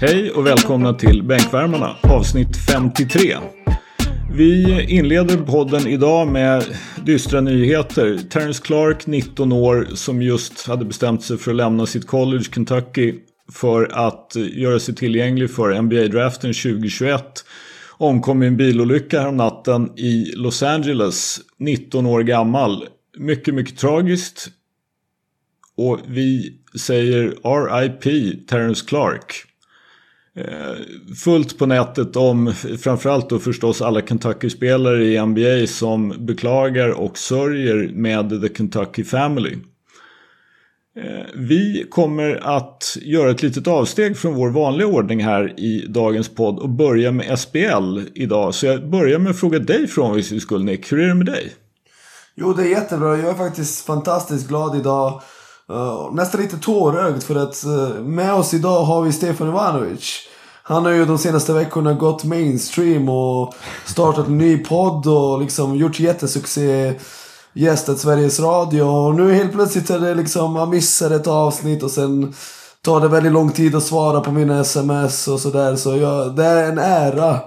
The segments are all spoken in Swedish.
Hej och välkomna till Bänkvärmarna avsnitt 53. Vi inleder podden idag med dystra nyheter. Terence Clark, 19 år, som just hade bestämt sig för att lämna sitt college Kentucky för att göra sig tillgänglig för NBA-draften 2021 omkom i en bilolycka häromnatten natten i Los Angeles, 19 år gammal. Mycket, mycket tragiskt. Och vi säger RIP Terence Clark. Eh, fullt på nätet om framförallt då förstås alla Kentucky-spelare i NBA som beklagar och sörjer med The Kentucky Family. Eh, vi kommer att göra ett litet avsteg från vår vanliga ordning här i dagens podd och börja med SBL idag. Så jag börjar med att fråga dig från viss skull Nick, hur är det med dig? Jo, det är jättebra. Jag är faktiskt fantastiskt glad idag. Uh, nästan lite tårögd för att uh, med oss idag har vi Stefan Ivanovic. Han har ju de senaste veckorna gått mainstream och startat en ny podd och liksom gjort jättesuccé. Gästat Sveriges Radio och nu helt plötsligt är det liksom, man missar ett avsnitt och sen tar det väldigt lång tid att svara på mina sms och sådär. Så jag, det är en ära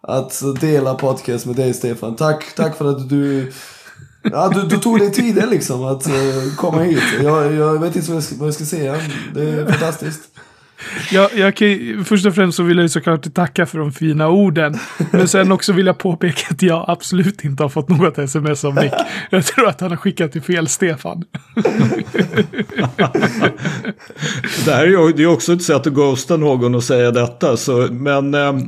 att dela podcast med dig Stefan. Tack, tack för att du Ja, du, du tog dig tiden liksom att uh, komma hit. Jag, jag vet inte vad jag ska, vad jag ska säga. Det är fantastiskt. Jag, jag kan, först och främst så vill jag såklart tacka för de fina orden. Men sen också vill jag påpeka att jag absolut inte har fått något sms av Nick. Jag tror att han har skickat till fel Stefan. det här är ju det är också ett sätt att ghosta någon och säga detta. Så, men eh,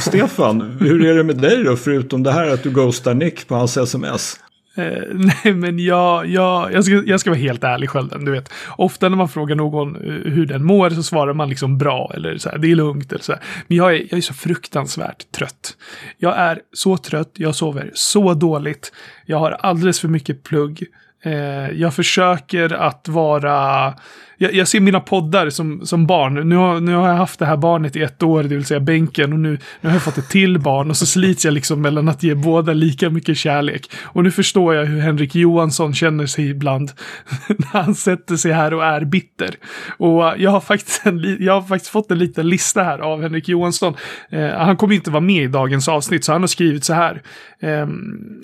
Stefan, hur är det med dig då? Förutom det här att du ghostar Nick på hans sms. Eh, nej, men jag, jag, jag, ska, jag ska vara helt ärlig Skölden. Du vet, ofta när man frågar någon eh, hur den mår så svarar man liksom bra eller så här, det är lugnt eller så här. Men jag är, jag är så fruktansvärt trött. Jag är så trött, jag sover så dåligt. Jag har alldeles för mycket plugg. Eh, jag försöker att vara jag, jag, ser mina poddar som, som barn. Nu har, nu har jag haft det här barnet i ett år, det vill säga bänken. Och nu, nu har jag fått ett till barn. Och så slits jag liksom mellan att ge båda lika mycket kärlek. Och nu förstår jag hur Henrik Johansson känner sig ibland. när han sätter sig här och är bitter. Och jag har faktiskt, en, jag har faktiskt fått en liten lista här av Henrik Johansson. Eh, han kommer inte vara med i dagens avsnitt, så han har skrivit så här. Eh,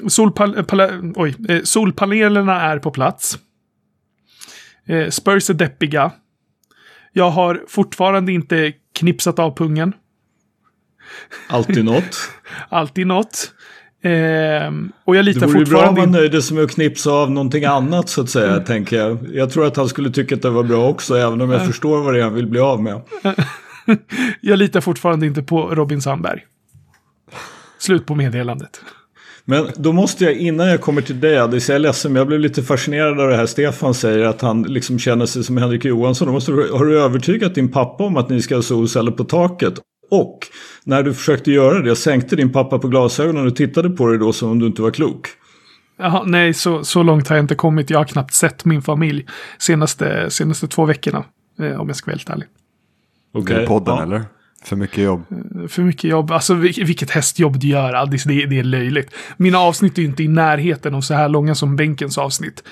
solpal, pala, oj, eh, solpanelerna är på plats. Eh, Spurs är deppiga. Jag har fortfarande inte knipsat av pungen. Alltid något. Alltid något. Eh, och jag litar fortfarande... Det vore bra om man nöjde sig med att knipsa av någonting annat så att säga, mm. tänker jag. Jag tror att han skulle tycka att det var bra också, även om jag mm. förstår vad det är han vill bli av med. jag litar fortfarande inte på Robin Sandberg. Slut på meddelandet. Men då måste jag, innan jag kommer till dig Adis, jag är ledsen, men jag blev lite fascinerad av det här Stefan säger, att han liksom känner sig som Henrik Johansson. Då måste du, har du övertygat din pappa om att ni ska ha solceller på taket? Och när du försökte göra det, sänkte din pappa på glasögonen och tittade på dig då som om du inte var klok? Jaha, nej, så, så långt har jag inte kommit. Jag har knappt sett min familj senaste, senaste två veckorna, eh, om jag ska vara helt ärlig. Okej, okay. podden ja. eller? För mycket jobb. Eh, för mycket jobb. Alltså vilket hästjobb du gör, Addis. Det, det är löjligt. Mina avsnitt är inte i närheten av så här långa som bänkens avsnitt.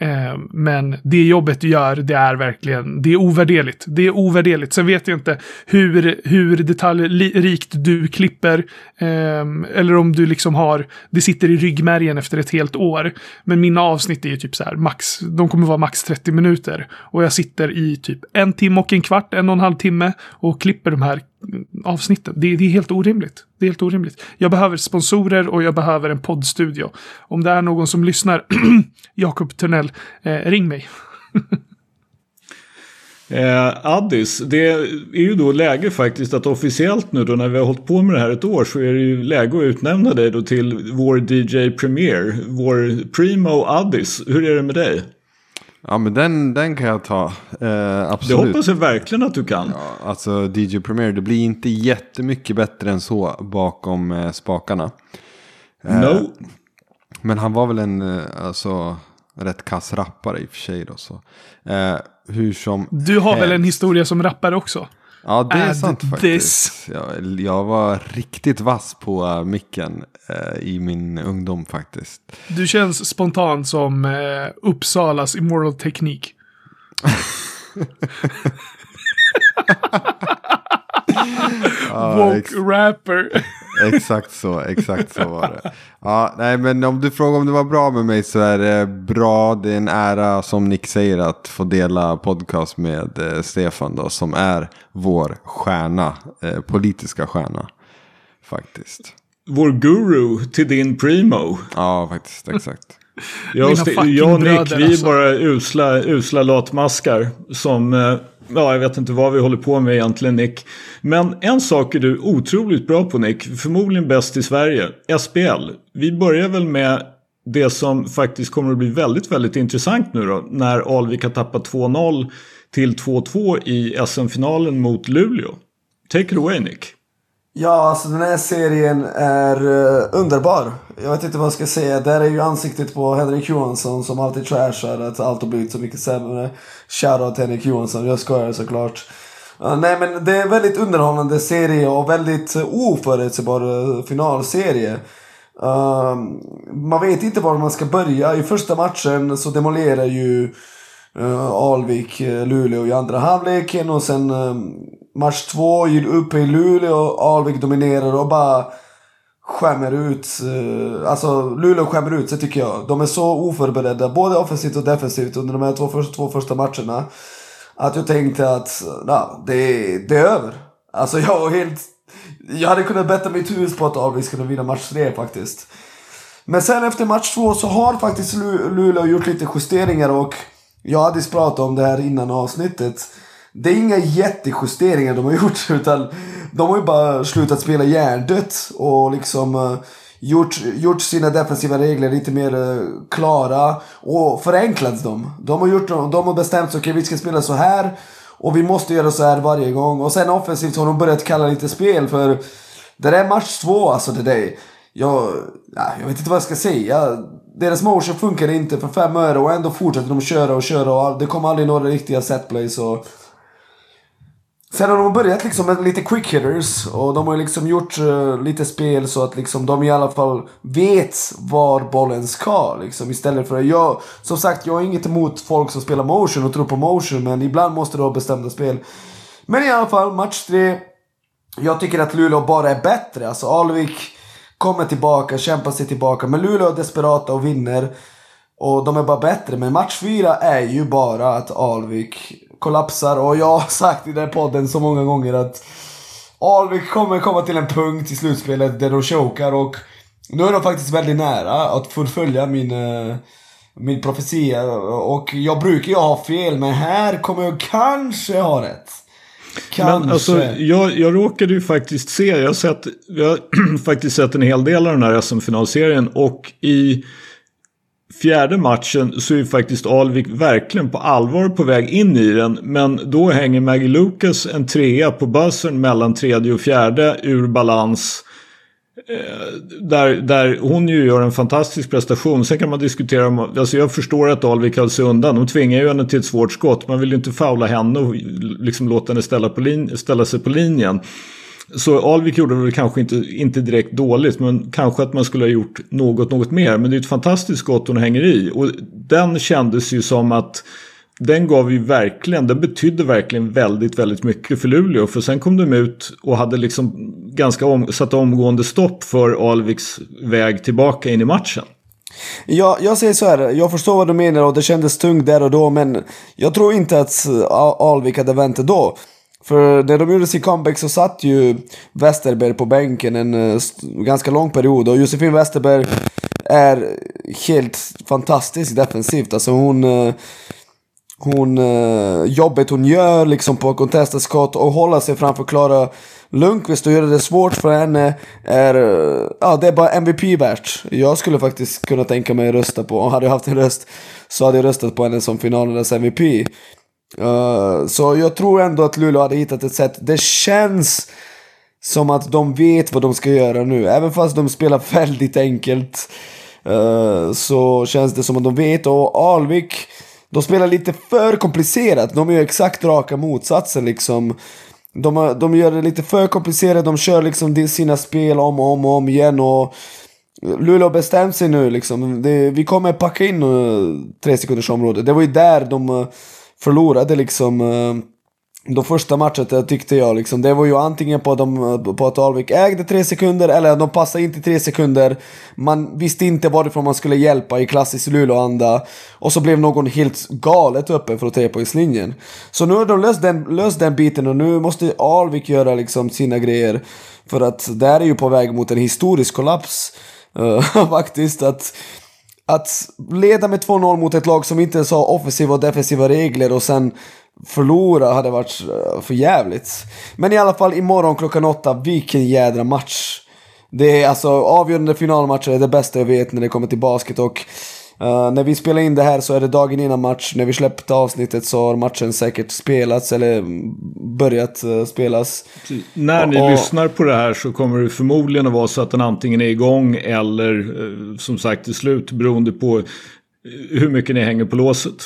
Eh, men det jobbet du gör, det är verkligen, det är ovärderligt. Det är ovärderligt. Sen vet jag inte hur, hur detaljrikt du klipper. Eh, eller om du liksom har, det sitter i ryggmärgen efter ett helt år. Men mina avsnitt är ju typ så här max, de kommer vara max 30 minuter. Och jag sitter i typ en timme och en kvart, en och en halv timme och klipper de här avsnitten. Det, det, är helt orimligt. Det är helt orimligt. Jag behöver sponsorer och jag behöver en poddstudio. Om det är någon som lyssnar, Jakob Tunnell, eh, ring mig. eh, Addis, det är ju då läge faktiskt att officiellt nu då när vi har hållit på med det här ett år så är det ju läge att utnämna dig då till vår DJ Premier, vår Primo Addis. Hur är det med dig? Ja men den, den kan jag ta. Eh, absolut. Det hoppas jag verkligen att du kan. Ja, alltså DJ Premier, det blir inte jättemycket bättre än så bakom eh, spakarna. Eh, no. Men han var väl en eh, alltså, rätt kass rappare i och för sig. Då, så. Eh, hur som du har helst. väl en historia som rappare också? Ja, det är sant faktiskt. Jag, jag, var riktigt vass på uh, micken uh, i min ungdom faktiskt. Du känns spontant som uh, Uppsalas Immoral Teknik. Woke rapper. exakt så, exakt så var det. Ja, nej, men om du frågar om det var bra med mig så är det bra. Det är en ära som Nick säger att få dela podcast med eh, Stefan då, som är vår stjärna, eh, politiska stjärna. Faktiskt. Vår guru till din primo. Ja, faktiskt, exakt. Jag, jag och Nick, vi är alltså. bara usla, usla latmaskar som eh, Ja, jag vet inte vad vi håller på med egentligen Nick. Men en sak är du otroligt bra på Nick. Förmodligen bäst i Sverige. SPL. Vi börjar väl med det som faktiskt kommer att bli väldigt, väldigt intressant nu då. När Alvik har tappat 2-0 till 2-2 i SM-finalen mot Luleå. Take it away Nick. Ja, alltså den här serien är uh, underbar. Jag vet inte vad jag ska säga. Där är ju ansiktet på Henrik Johansson som alltid trashar att allt har blivit så mycket sämre. Shoutout till Henrik Johansson, jag skojar såklart. Uh, nej men det är en väldigt underhållande serie och väldigt uh, oförutsägbar eh, finalserie. Uh, man vet inte var man ska börja. I första matchen så demolerar ju uh, Alvik Luleå i andra halvleken och sen ehm, match två uppe i Luleå, Alvik dominerar och bara skämmer ut. Eh, alltså Luleå skämmer ut sig tycker jag. De är så oförberedda, både offensivt och defensivt under de här två, första, två första matcherna. Att jag tänkte att na, det, det är över. Alltså jag var helt... Jag hade kunnat betta mitt hus på att Alvik skulle vinna match tre faktiskt. Men sen efter match två så har faktiskt Luleå gjort lite justeringar och jag hade pratat om det här innan avsnittet. Det är inga jättejusteringar de har gjort utan de har ju bara slutat spela hjärndött och liksom uh, gjort, gjort sina defensiva regler lite mer uh, klara och förenklat dem. De har, gjort, de har bestämt sig, okej okay, vi ska spela så här och vi måste göra så här varje gång. Och sen offensivt har de börjat kalla lite spel för det där är match två alltså det där. Jag, jag vet inte vad jag ska säga. Deras motion funkar inte för fem öre och ändå fortsätter de köra och köra och det kommer aldrig några riktiga setplays och Sen har de börjat liksom med lite quick hitters och de har liksom gjort uh, lite spel så att liksom de i alla fall vet var bollen ska liksom istället för att jag, som sagt jag har inget emot folk som spelar motion och tror på motion men ibland måste du ha bestämda spel. Men i alla fall match 3. Jag tycker att Luleå bara är bättre, alltså Alvik kommer tillbaka, kämpar sig tillbaka men Luleå är desperata och vinner. Och de är bara bättre, men match 4 är ju bara att Alvik kollapsar och jag har sagt i den här podden så många gånger att Alvik kommer komma till en punkt i slutspelet där de chokar och nu är de faktiskt väldigt nära att fullfölja min, uh, min profetia och jag brukar ju ha fel men här kommer jag kanske ha rätt. Kanske. Men alltså, jag, jag råkade ju faktiskt se, jag har, sett, jag har faktiskt sett en hel del av den här SM-finalserien och i fjärde matchen så är ju faktiskt Alvik verkligen på allvar på väg in i den. Men då hänger Maggie Lucas en trea på buzzern mellan tredje och fjärde ur balans. Eh, där, där hon ju gör en fantastisk prestation. Sen kan man diskutera om, alltså jag förstår att Alvik höll sig undan. De tvingar ju henne till ett svårt skott. Man vill ju inte faula henne och liksom låta henne ställa, på lin, ställa sig på linjen. Så Alvik gjorde väl kanske inte, inte direkt dåligt men kanske att man skulle ha gjort något, något mer. Men det är ett fantastiskt skott hon hänger i och den kändes ju som att den gav ju verkligen, den betydde verkligen väldigt, väldigt mycket för Luleå. För sen kom de ut och hade liksom ganska om, satt omgående stopp för Alviks väg tillbaka in i matchen. Ja, jag säger så här, jag förstår vad du menar och det kändes tungt där och då men jag tror inte att Alvik hade vänt då. För när de gjorde sin comeback så satt ju Westerberg på bänken en eh, ganska lång period och Josefin Westerberg är helt fantastisk defensivt. Alltså hon... Eh, hon, eh, jobbet hon gör liksom på contested skott och hålla sig framför Klara Lundqvist och göra det svårt för henne är, ja det är bara MVP värt. Jag skulle faktiskt kunna tänka mig att rösta på, och hade jag haft en röst så hade jag röstat på henne som finalernas MVP. Uh, så jag tror ändå att Luleå hade hittat ett sätt. Det känns som att de vet vad de ska göra nu. Även fast de spelar väldigt enkelt. Uh, så känns det som att de vet. Och Alvik, de spelar lite för komplicerat. De gör exakt raka motsatsen liksom. De, de gör det lite för komplicerat. De kör liksom sina spel om och om och om igen. Och Luleå har bestämt sig nu liksom. Det, vi kommer packa in uh, tre sekunders område. Det var ju där de... Uh, förlorade liksom eh, de första matcherna tyckte jag liksom, det var ju antingen på, de, på att Alvik ägde tre sekunder eller att de passade inte tre sekunder. Man visste inte varifrån man skulle hjälpa i klassisk Luleå-anda. Och så blev någon helt galet öppen för att ta på islinjen. Så nu har de löst den, löst den biten och nu måste Alvik göra liksom sina grejer. För att där är ju på väg mot en historisk kollaps. Uh, faktiskt att att leda med 2-0 mot ett lag som inte ens har offensiva och defensiva regler och sen förlora hade varit eh, för jävligt. Men i alla fall imorgon klockan åtta, vilken jädra match. Det är alltså avgörande finalmatcher är det bästa jag vet när det kommer till basket och Uh, när vi spelar in det här så är det dagen innan match. När vi släppte avsnittet så har matchen säkert spelats eller börjat uh, spelas. När ni och, lyssnar på det här så kommer det förmodligen att vara så att den antingen är igång eller uh, som sagt till slut beroende på hur mycket ni hänger på låset.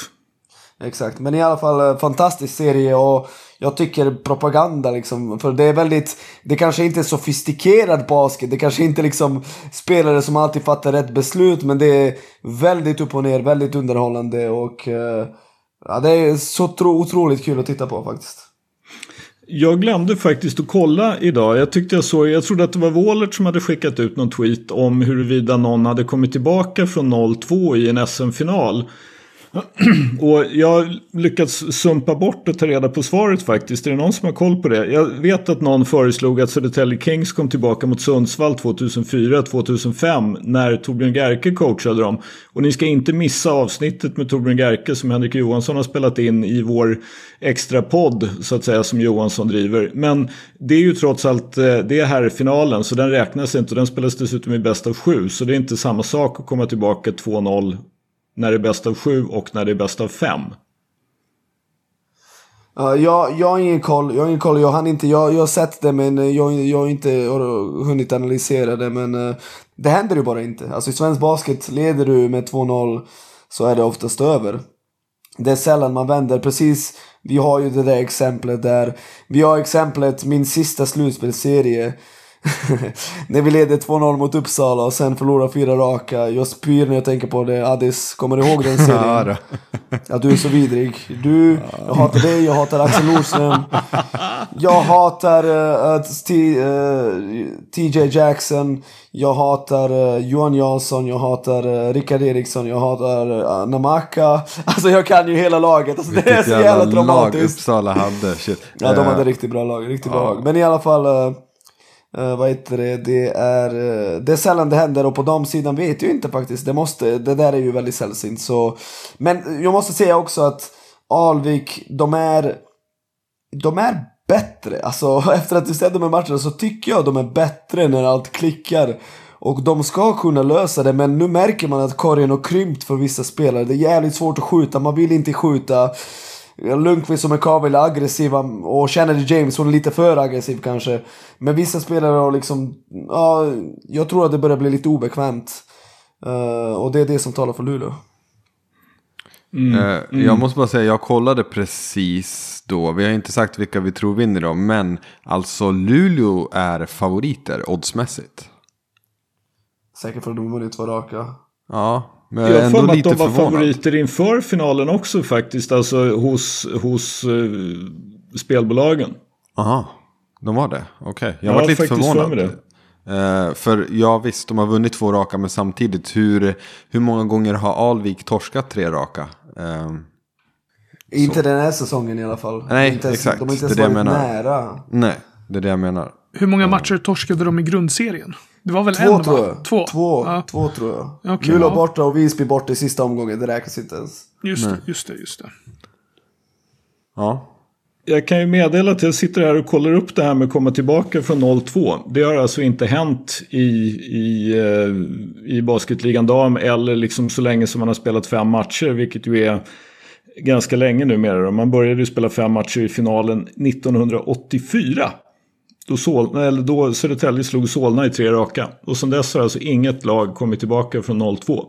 Exakt, men i alla fall eh, fantastisk serie och jag tycker propaganda liksom, för det är väldigt, det kanske inte är sofistikerad basket, det kanske inte liksom spelare som alltid fattar rätt beslut, men det är väldigt upp och ner, väldigt underhållande och eh, ja, det är så otroligt kul att titta på faktiskt. Jag glömde faktiskt att kolla idag. Jag tyckte jag såg, jag trodde att det var Wallert som hade skickat ut någon tweet om huruvida någon hade kommit tillbaka från 0-2 i en SM-final. Och jag lyckats sumpa bort och ta reda på svaret faktiskt. Är det någon som har koll på det? Jag vet att någon föreslog att Södertälje Kings kom tillbaka mot Sundsvall 2004-2005 när Torbjörn Gerke coachade dem. Och ni ska inte missa avsnittet med Torbjörn Gerke som Henrik Johansson har spelat in i vår extra podd så att säga som Johansson driver. Men det är ju trots allt eh, det är här finalen så den räknas inte och den spelas dessutom i bäst av sju. Så det är inte samma sak att komma tillbaka 2-0 när det är bäst av sju och när det är bäst av fem? Uh, jag, jag har ingen koll, jag har ingen koll, jag har inte, jag, jag har sett det men eh, jag, jag har inte hunnit analysera det men uh, det händer ju bara inte. Alltså i svensk basket leder du med 2-0 så är det oftast över. Det är sällan man vänder, precis, vi har ju det där exemplet där, vi har exemplet min sista slutspelsserie när vi leder 2-0 mot Uppsala och sen förlorar fyra raka. Jag spyr när jag tänker på det. Adis, kommer du ihåg den serien? ja, du är så vidrig. Du, jag hatar dig, jag hatar Axel Nordström. Jag hatar uh, uh, TJ Jackson. Jag hatar uh, Johan Jansson, jag hatar uh, Rickard Eriksson, jag hatar uh, Namaka. Alltså jag kan ju hela laget. Alltså, det är så jävla traumatiskt. lag Uppsala hade. Shit. Ja, de hade riktigt bra lag. Riktigt bra lag. Men i alla fall. Uh, vad heter det? Det är, uh, det är sällan det händer och på damsidan vet jag inte faktiskt. Det, måste, det där är ju väldigt sällsynt. Så. Men jag måste säga också att Alvik, de är, de är bättre. Alltså efter att vi sett de här matcherna så tycker jag de är bättre när allt klickar. Och de ska kunna lösa det men nu märker man att korgen har krympt för vissa spelare. Det är jävligt svårt att skjuta, man vill inte skjuta. Lundqvist McCavill är aggressiva och Kennedy James hon är lite för aggressiv kanske. Men vissa spelare har liksom, ja, jag tror att det börjar bli lite obekvämt. Uh, och det är det som talar för Luleå. Mm. Uh, mm. Jag måste bara säga, jag kollade precis då. Vi har inte sagt vilka vi tror vinner då. Men alltså Luleå är favoriter oddsmässigt. Säkert för att de vunnit två raka. Ja, men jag har för mig att de var förvånad. favoriter inför finalen också faktiskt. Alltså hos, hos uh, spelbolagen. Aha, de var det? Okej, okay. jag ja, var lite förvånad. För, det. Uh, för ja visst, de har vunnit två raka, men samtidigt hur, hur många gånger har Alvik torskat tre raka? Uh, inte den här säsongen i alla fall. Nej, inte ens, exakt. De har inte ens varit nära. Nej, det är det jag menar. Hur många matcher torskade de i grundserien? Det var väl två, en tror jag. Två. Två, ja. två tror jag. Okay, Luleå ja. borta och Visby borta i sista omgången. Det räknas inte ens. Just det, just det, just det. Ja. Jag kan ju meddela att jag sitter här och kollar upp det här med att komma tillbaka från 0-2. Det har alltså inte hänt i, i, eh, i basketligan dam eller liksom så länge som man har spelat fem matcher. Vilket ju är ganska länge numera. Man började ju spela fem matcher i finalen 1984. Då, Solna, eller då Södertälje slog Solna i tre raka. Och sen dess har alltså inget lag kommit tillbaka från 0-2.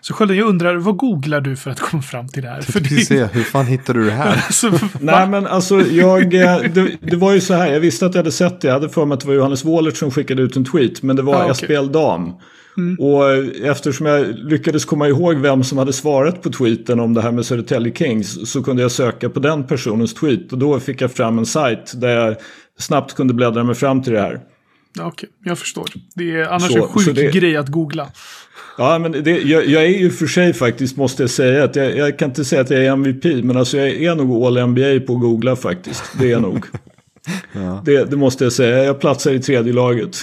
Så Skölden, jag undrar, vad googlar du för att komma fram till det här? För det, se, hur fan hittar du det här? alltså, Nej men alltså jag, eh, det, det var ju så här, jag visste att jag hade sett det. Jag hade för mig att det var Johannes Wåhlert som skickade ut en tweet. Men det var Ah, okej. SPL Dam. Och eh, eftersom jag lyckades komma ihåg vem som hade svarat på tweeten om det här med Södertälje Kings. Så kunde jag söka på den personens tweet. Och då fick jag fram en sajt där jag snabbt kunde bläddra mig fram till det här. Okej, jag förstår. Det är annars Så- en sjuk det- grej att googla. Ja, men det, jag, jag är ju för sig faktiskt, måste jag säga, att jag, jag kan inte säga att jag är MVP, men alltså jag är nog all NBA på att googla faktiskt. Det är jag nog. det, det måste jag säga, jag platsar i tredje laget.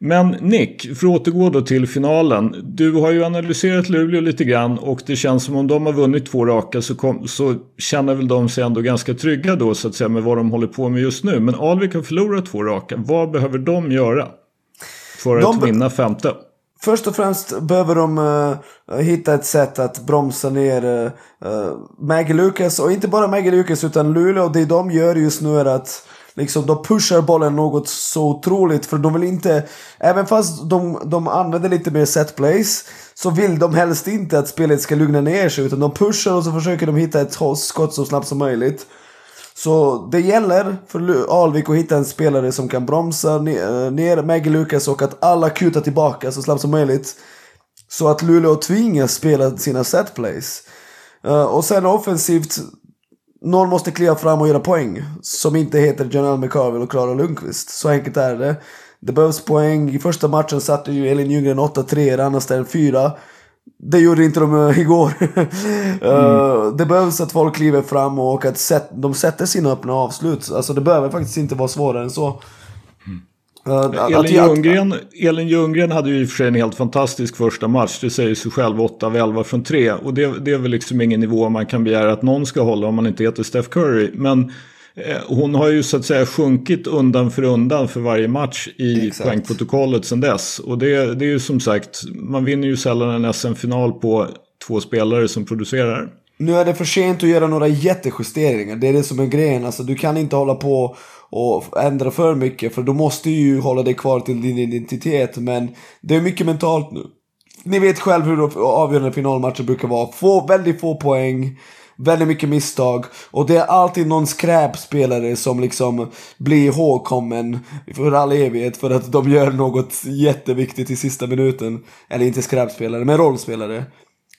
Men Nick, för att återgå då till finalen. Du har ju analyserat Luleå lite grann och det känns som om de har vunnit två raka så, kom, så känner väl de sig ändå ganska trygga då så att säga med vad de håller på med just nu. Men Alvik har förlorat två raka. Vad behöver de göra för De att vinna femte? Först och främst behöver de eh, hitta ett sätt att bromsa ner uh, Maggie Lucas. Och inte bara Maggie Lucas utan Luleå. Det de gör just nu är att liksom, de pushar bollen något så otroligt. För de vill inte, även fast de, de använder lite mer set plays. Så vill de helst inte att spelet ska lugna ner sig. Utan de pushar och så försöker de hitta ett skott så snabbt som möjligt. Så det gäller för Alvik att hitta en spelare som kan bromsa eh, ner Maggie Lucas och att alla kutar tillbaka så snabbt som möjligt. Så att Luleå tvingas spela sina setplays. Uh, eh, och sen offensivt, någon måste kliva fram och göra poäng. Som inte heter Janelle McCarville och Klara Lundqvist. Så enkelt är det. Det behövs poäng. I första matchen satte ju Elin Ljunggren 8-3, Rannasten 4. Det gjorde inte de eh, igår. Eh, det behövs att folk kliver fram och att de sätter sina öppna avslut. Alltså det behöver faktiskt inte vara svårare än så. Att- Elin att- Ljunggren, Elin Ljunggren hade ju i och för sig en helt fantastisk första match. Det säger sig själv 8 av 11 från 3. Och det, det är väl liksom ingen nivå man kan begära att någon ska hålla om man inte heter Steph Curry. Men eh, hon har ju så att säga sjunkit undan för undan för varje match i Exakt. poängprotokollet sedan dess. Och det, det är ju som sagt, man vinner ju sällan en SM-final på två spelare som producerar. Nu är det för sent att göra några jättejusteringar. Det är det som är grejen. Alltså, du kan inte hålla på och ändra för mycket. För du måste ju hålla dig kvar till din identitet. Men det är mycket mentalt nu. Ni vet själv hur avgörande finalmatcher brukar vara. Få, väldigt få poäng. Väldigt mycket misstag. Och det är alltid någon skräpspelare som liksom blir ihågkommen för all evighet. För att de gör något jätteviktigt i sista minuten. Eller inte skräpspelare, men rollspelare.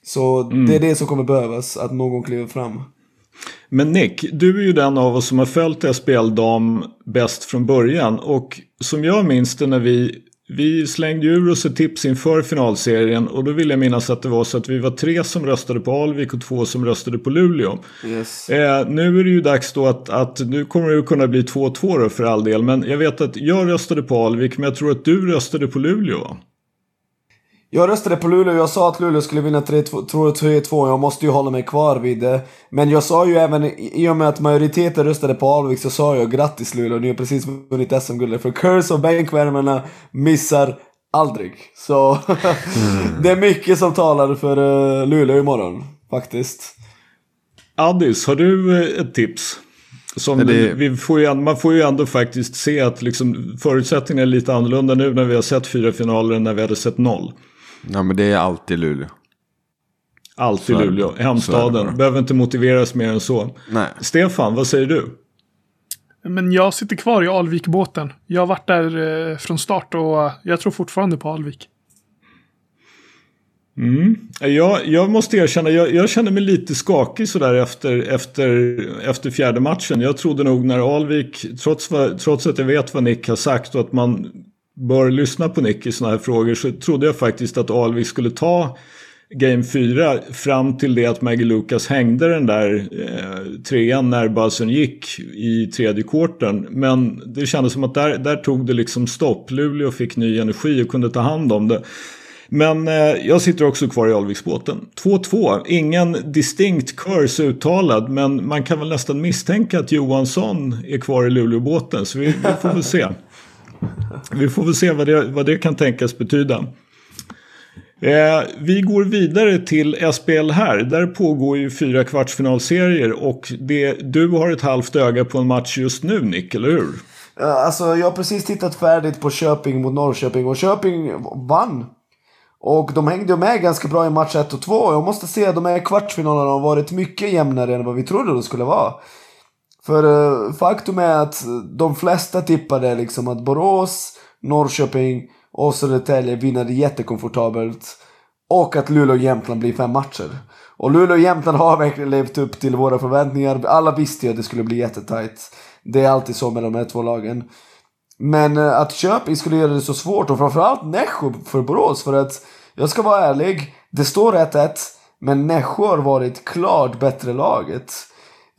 Så det är det som kommer behövas, att någon kliver fram. Men Nick, du är ju den av oss som har följt SPL Dam bäst från början. Och som jag minns det när vi, vi slängde ur oss ett tips inför finalserien. Och då vill jag minnas att det var så att vi var tre som röstade på Alvik och två som röstade på Luleå. Yes. Eh, nu är det ju dags då att, att nu kommer det kunna bli 2-2 då för all del. Men jag vet att jag röstade på Alvik men jag tror att du röstade på Luleå. Jag röstade på Luleå, jag sa att Luleå skulle vinna 3-2, jag måste ju hålla mig kvar vid det. Men jag sa ju även, i och med att majoriteten röstade på Alvik så sa jag grattis Luleå, ni har precis vunnit SM-guldet. För Curse och bänkvärmarna missar aldrig. Så det är mycket som talar för uh, Luleå imorgon, faktiskt. Addis, har du eh, ett tips? Som det- vi får ju, man får ju ändå faktiskt se att liksom förutsättningarna är lite annorlunda nu när vi har sett fyra finaler än när vi hade sett noll. Ja men det är alltid Luleå. Alltid Så Luleå, hemstaden. Behöver inte motiveras mer än så. Nej. Stefan, vad säger du? Men jag sitter kvar i Alvik-båten. Jag har varit där eh, från start och eh, jag tror fortfarande på Alvik. Jag, jag måste erkänna, jag, jag känner mig lite skakig sådär efter, efter, efter fjärde matchen. Jag trodde nog när Alvik, trots, trots att jag vet vad Nick har sagt och att man bör lyssna på Nick i sådana här frågor, så trodde jag faktiskt att Alvik skulle ta Game 4 fram till det att Maggie Lucas hängde den där eh, trean när buzzern gick i tredje kvarten. Men det kändes som att där, där tog det liksom stopp. Luleå fick ny energi och kunde ta hand om det. Men eh, jag sitter också kvar i Alviksbåten. 2-2. Ingen distinkt kurs uttalad. Men man kan väl nästan misstänka att Johansson är kvar i Luleåbåten. Så vi, vi får väl se. Vi får väl se vad det, vad det kan tänkas betyda. Eh, vi går vidare till SPL här. Där pågår ju fyra kvartsfinalserier. Och det, du har ett halvt öga på en match just nu Nick, eller hur? Alltså jag har precis tittat färdigt på Köping mot Norrköping och Köping vann. Och de hängde med ganska bra i match 1 och 2. Jag måste säga att de här kvartsfinalerna har varit mycket jämnare än vad vi trodde de skulle vara. För eh, faktum är att de flesta tippade liksom att Borås, Norrköping och Södertälje vinner jättekomfortabelt. Och att Luleå och Jämtland blir fem matcher. Och Luleå och Jämtland har verkligen levt upp till våra förväntningar. Alla visste ju att det skulle bli jättetajt. Det är alltid så med de här två lagen. Men eh, att Köping skulle göra det så svårt och framförallt Nässjö för Borås för att jag ska vara ärlig. Det står 1-1 men Nässjö har varit klart bättre laget.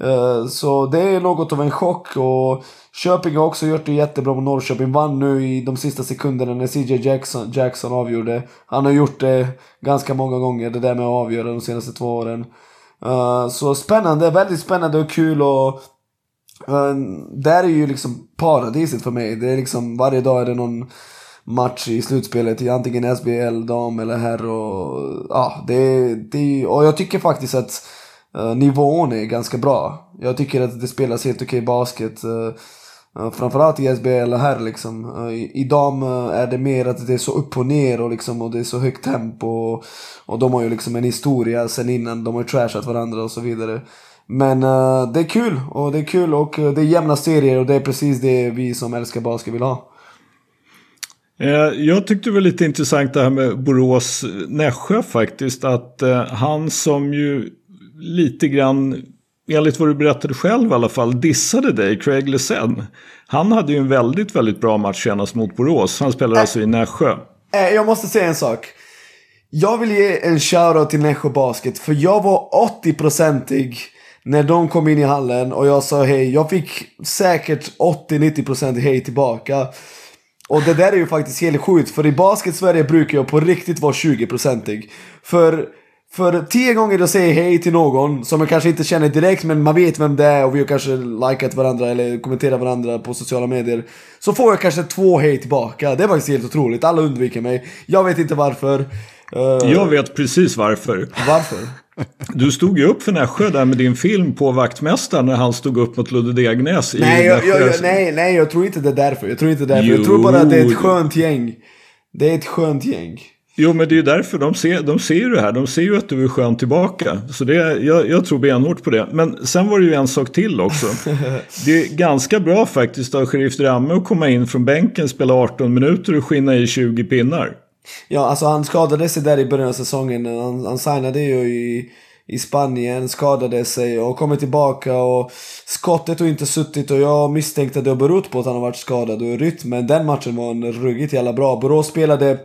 Eh, så det är något av en chock och Köping har också gjort det jättebra mot Norrköping. Vann nu i de sista sekunderna när CJ Jackson, Jackson avgjorde. Han har gjort det ganska många gånger, det där med att avgöra de senaste två åren. Eh, så spännande, väldigt spännande och kul och eh, där är ju liksom paradiset för mig. Det är liksom varje dag är det någon match i slutspelet i antingen SBL, dam eller herr och ja, det, det och jag tycker faktiskt att uh, nivån är ganska bra. Jag tycker att det spelas helt okej basket. Uh, Uh, framförallt i SBL här liksom. I, I dam är det mer att det är så upp och ner och, liksom, och det är så högt tempo. Och, och de har ju liksom en historia sen innan. De har ju trashat varandra och så vidare. Men det är kul och det är kul och det är jämna serier och det är precis det vi som älskar basket vill ha. Jag tyckte det var lite intressant det här med Borås-Nässjö faktiskt. Att han som ju lite grann enligt vad du berättade själv i alla fall, dissade dig, Craig Lesen. Han hade ju en väldigt, väldigt bra match senast mot Borås. Han spelar äh, alltså i Nässjö. Äh, jag måste säga en sak. Jag vill ge en shoutout till Nässjö Basket, för jag var 80-procentig när de kom in i hallen och jag sa hej. Jag fick säkert 80-90% hej tillbaka. Och det där är ju faktiskt helt sjukt, för i basket-Sverige brukar jag på riktigt vara 20-procentig. För för tio gånger jag säger hej till någon som jag kanske inte känner direkt men man vet vem det är och vi har kanske likat varandra eller kommenterat varandra på sociala medier. Så får jag kanske två hej tillbaka. Det är faktiskt helt otroligt. Alla undviker mig. Jag vet inte varför. Uh... Jag vet precis varför. Varför? Du stod ju upp för Nässjö där med din film på vaktmästaren när han stod upp mot Ludde Degnäs i nej, jag, jag, jag, nej, nej, jag tror inte det är därför. Jag tror inte det är därför. Jo. Jag tror bara att det är ett skönt gäng. Det är ett skönt gäng. Jo, men det är ju därför de ser, de ser ju det här. De ser ju att du är skön tillbaka. Så det, jag, jag tror benhårt på det. Men sen var det ju en sak till också. Det är ganska bra faktiskt av Sheriff Dramme att komma in från bänken, spela 18 minuter och skinna i 20 pinnar. Ja, alltså han skadade sig där i början av säsongen. Han, han signade ju i, i Spanien, skadade sig och kommer tillbaka och skottet har inte suttit och jag misstänkte att det har berott på att han har varit skadad och rytmen. Den matchen var en ruggigt jävla bra. Borås spelade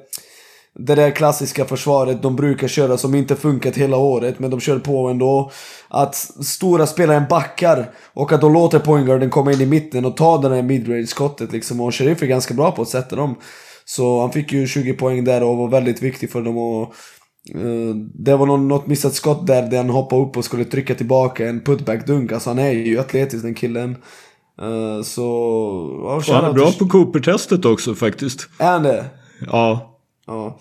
det där klassiska försvaret de brukar köra som inte funkat hela året men de kör på ändå. Att stora spelaren backar och att de låter pointguarden komma in i mitten och ta den där midrange-skottet liksom. Och Sheriff är ganska bra på att sätta dem. Så han fick ju 20 poäng där och var väldigt viktig för dem. Och, uh, det var något missat skott där, där han hoppade upp och skulle trycka tillbaka en putback-dunk. Alltså han är ju atletisk den killen. Uh, så... Ja, han är bra på Cooper-testet också faktiskt. Är han det? Ja. Ja.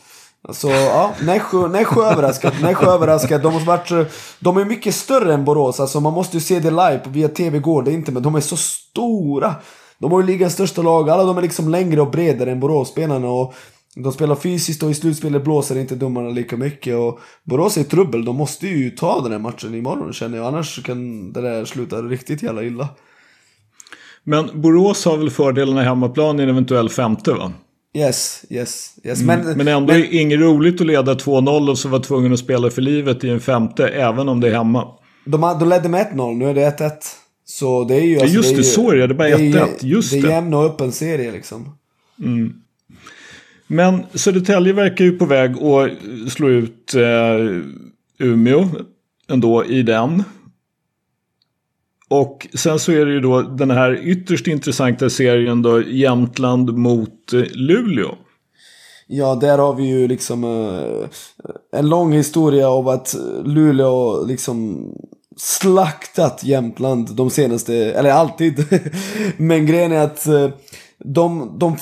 Alltså, ja, Nässjö, Nässjö överraskat. Nässjö överraskat. De, har varit, de är mycket större än Borås. Alltså, man måste ju se det live. Via TV går det inte, men de är så stora. De har ju ligans största lag. Alla de är liksom längre och bredare än Borås-spelarna. Och de spelar fysiskt och i slutspelet blåser inte domarna lika mycket. Och Borås är i trubbel. De måste ju ta den här matchen imorgon känner jag. Annars kan det där sluta riktigt jävla illa. Men Borås har väl fördelen i hemmaplan i en eventuell femte va? Yes, yes, yes. Mm. Men, men ändå men, inget roligt att leda 2-0 och så vara tvungen att spela för livet i en femte, även om det är hemma. De, de ledde med 1-0, nu är det 1-1. Så det är ju... Alltså, just det, det så är det. Det är bara 1-1. Just det. Det är jämn och öppen serie liksom. Mm. Men Södertälje verkar ju på väg att slå ut eh, Umeå ändå i den. Och sen så är det ju då den här ytterst intressanta serien då Jämtland mot eh, Luleå. Ja, där har vi ju liksom uh, en lång historia av att Luleå liksom slaktat Jämtland de senaste, eller alltid. Men grejen är att uh, de, de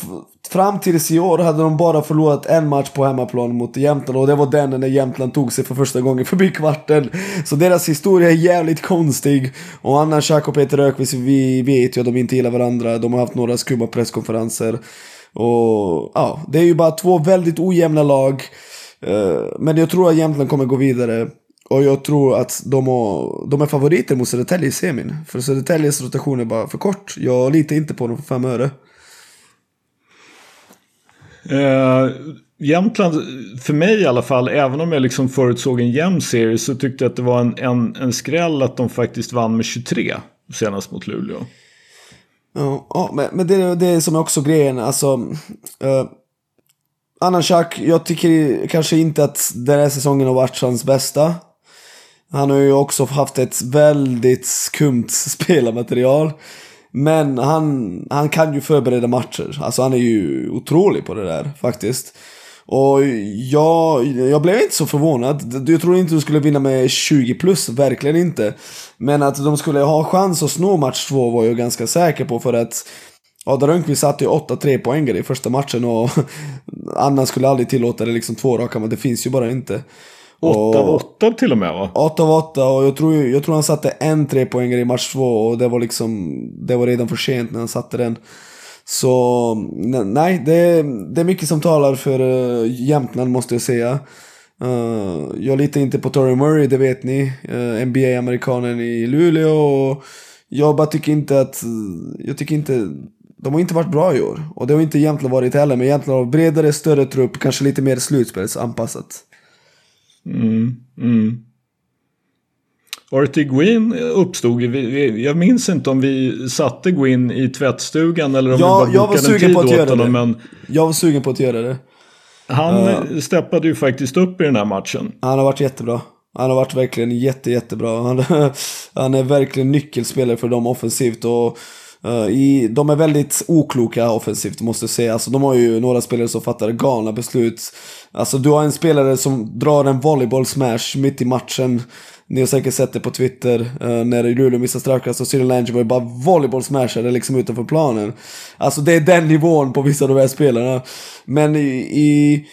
Fram tills i år hade de bara förlorat en match på hemmaplan mot Jämtland och det var den när Jämtland tog sig för första gången förbi kvarten. Så deras historia är jävligt konstig. Och annars, Jack och Peter Ökvist, vi vet ju att de inte gillar varandra. De har haft några skumma presskonferenser. Och ja, det är ju bara två väldigt ojämna lag. Eh, men jag tror att Jämtland kommer gå vidare. Och jag tror att de, har, de är favoriter mot Södertälje i semin. För Södertäljes rotation är bara för kort. Jag litar inte på dem för fem öre. Eh, Jämtland, för mig i alla fall, även om jag liksom förutsåg en jämn serie så tyckte jag att det var en, en, en skräll att de faktiskt vann med 23 senast mot Luleå. Ja, ja men, men det, det är som också grejen, alltså. Uh, Annan Schack, jag tycker kanske inte att den här säsongen har varit hans bästa. Han har ju också haft ett väldigt skumt spelarmaterial. Men han, han kan ju förbereda matcher. Alltså han är ju otrolig på det där faktiskt. Och jag, jag blev inte så förvånad. Jag tror inte de skulle vinna med 20 plus, verkligen inte. Men att de skulle ha chans att snå match 2 var jag ganska säker på för att Ada Rönnqvist satte ju 8-3 poängare i första matchen och Anna skulle aldrig tillåta det liksom två raka, men det finns ju bara inte. 8 av 8 till och med va? 8 av 8 och jag tror, jag tror han satte en trepoängare i match 2 och det var liksom, det var redan för sent när han satte den. Så nej, det, det är mycket som talar för uh, Jämtland måste jag säga. Uh, jag litar inte på Torrey Murray, det vet ni. Uh, eh, NBA-amerikanen i Luleå. Och jag bara tycker inte att, jag tycker inte, de har inte varit bra i år. Och det har inte Jämtland varit heller, men Jämtland har bredare, större trupp, kanske lite mer slutspelsanpassat. Mm, mm. Artie Gwyn uppstod, jag minns inte om vi satte Gwyn i tvättstugan eller om ja, vi bara bokade en tid åt honom. Men jag var sugen på att göra det. Han uh, steppade ju faktiskt upp i den här matchen. Han har varit jättebra. Han har varit verkligen jätte, jättebra. Han, han är verkligen nyckelspelare för dem offensivt. Och Eh, i, de är väldigt okloka offensivt måste jag säga. Alltså, de har ju några spelare som fattar galna beslut. Alltså du har en spelare som drar en volleyboll smash mitt i matchen. Ni har säkert sett det på Twitter uh, när Luleå missar straffkast och Cyril ju bara volleyboll smashade liksom utanför planen. Alltså det är den nivån på vissa av de här spelarna. Men i, i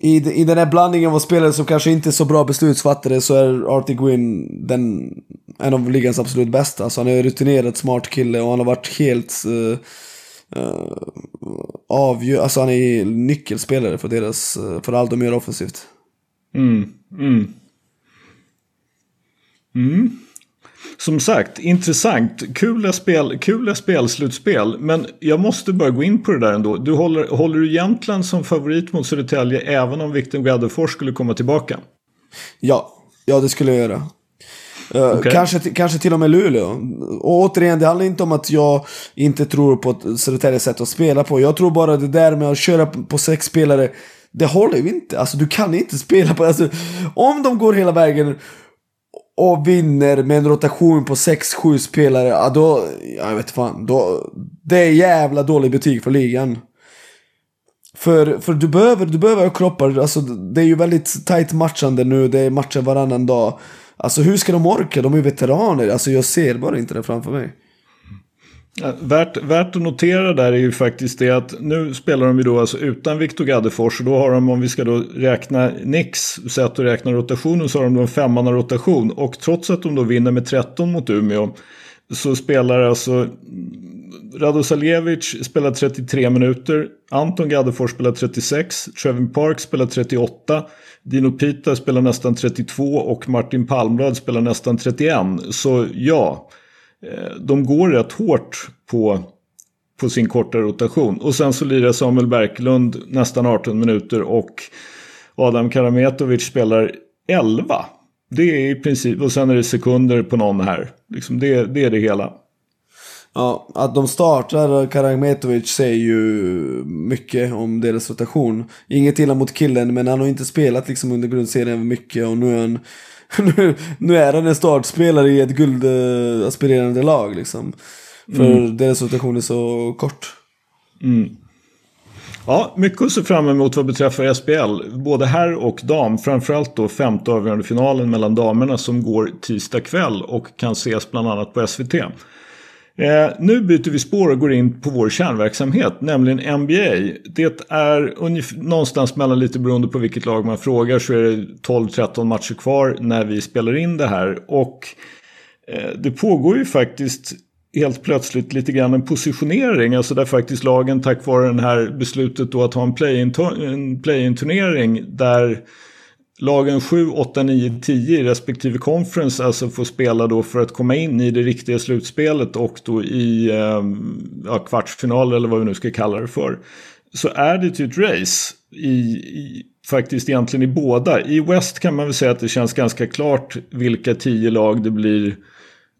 i, i den här blandningen av spelare som kanske inte är så bra beslutsfattare så är Artie Gwynn den, en av ligans absolut bästa. Alltså han är rutinerad, smart kille och han har varit helt eh, eh, uh, uh, avgör, alltså han är nyckelspelare för deras, uh, för allt de gör offensivt. Mm, mm. Mm som sagt, intressant. Kul spel, kul spelslutspel. Men jag måste bara gå in på det där ändå. Du håller, håller du Jämtland som favorit mot Södertälje även om Victor Gaddefors skulle komma tillbaka? Ja, ja det skulle jag göra. Uh, okay. kanske, kanske till och med Luleå. Och återigen, det handlar inte om att jag inte tror på Södertäljes sätt att spela på. Jag tror bara det där med att köra på sex spelare, det håller ju inte. Alltså du kan inte spela på... Alltså, om de går hela vägen och vinner med en rotation på 6-7 spelare, ja då, jag vet fan, då, det är jävla dålig betyg för ligan. För, för du behöver, du behöver kroppar, alltså det är ju väldigt tight matchande nu, det är matcher varannan dag. Alltså hur ska de orka? De är ju veteraner, alltså jag ser bara inte det framför mig. Värt, värt att notera där är ju faktiskt det att nu spelar de ju då alltså utan Viktor Gaddefors och då har de om vi ska då räkna Nix sätt att räkna rotationen så har de då en femmanna rotation och trots att de då vinner med 13 mot Umeå så spelar alltså Radosaljevic spelar 33 minuter, Anton Gaddefors spelar 36, Trevin Park spelar 38, Dino Pita spelar nästan 32 och Martin Palmblad spelar nästan 31. Så ja, Eh, de går rätt hårt på, på sin korta rotation. Och sen så lirar Samuel Berglund nästan 18 minuter och Adam Karametovic spelar 11. Det är i princip, och sen är det sekunder på någon här. Liksom det, det är det hela. Ja, att de startar Karametovic säger ju mycket om deras rotation. Inget illa mot killen, men han har inte spelat liksom under grundserien mycket och nu är han nu, nu är han en startspelare i ett guldaspirerande lag liksom. För mm. deras rotation är så kort. Mm. Ja, mycket att se fram emot vad beträffar SPL. Både här och dam. Framförallt då femte avgörande finalen mellan damerna som går tisdag kväll och kan ses bland annat på SVT. Eh, nu byter vi spår och går in på vår kärnverksamhet, nämligen NBA. Det är någonstans mellan, lite beroende på vilket lag man frågar, så är det 12-13 matcher kvar när vi spelar in det här. Och eh, det pågår ju faktiskt helt plötsligt lite grann en positionering. Alltså där faktiskt lagen tack vare det här beslutet då att ha en play-in-turnering där lagen 7, 8, 9, 10 i respektive conference alltså får spela då för att komma in i det riktiga slutspelet och då i eh, ja, kvartsfinal eller vad vi nu ska kalla det för. Så är det ju ett race i, i, faktiskt egentligen i båda. I West kan man väl säga att det känns ganska klart vilka tio lag det blir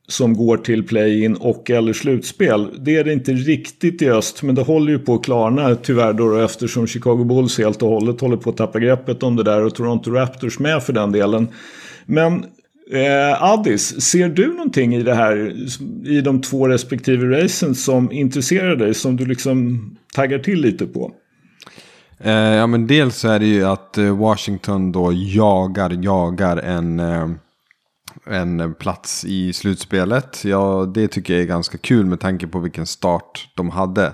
som går till play-in och eller slutspel. Det är det inte riktigt i öst men det håller ju på att klarna tyvärr då eftersom Chicago Bulls helt och hållet håller på att tappa greppet om det där och Toronto Raptors med för den delen. Men eh, Addis, ser du någonting i det här i de två respektive racen som intresserar dig som du liksom taggar till lite på? Eh, ja men dels så är det ju att eh, Washington då jagar, jagar en eh, en plats i slutspelet. Ja, det tycker jag är ganska kul med tanke på vilken start de hade.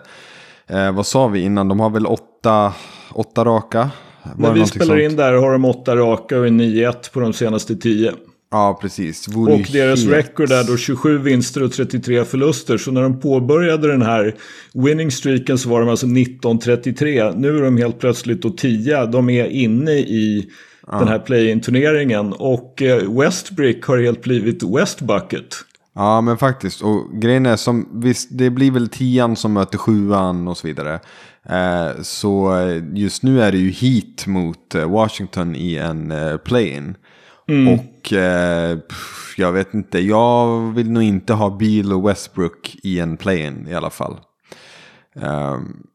Eh, vad sa vi innan? De har väl åtta, åtta raka? Var När vi spelar sånt? in där har de åtta raka och 9-1 på de senaste tio. Ja, precis. Vore och deras helt... record är då 27 vinster och 33 förluster. Så när de påbörjade den här winning streaken så var de alltså 19-33. Nu är de helt plötsligt då 10. De är inne i ja. den här play-in-turneringen. Och eh, Westbrick har helt blivit Westbucket. Ja men faktiskt. Och grejen är som, visst det blir väl tian som möter sjuan och så vidare. Eh, så just nu är det ju hit mot eh, Washington i en eh, play-in. Mm. Och eh, jag vet inte, jag vill nog inte ha Beal och Westbrook i en play-in i alla fall. Um,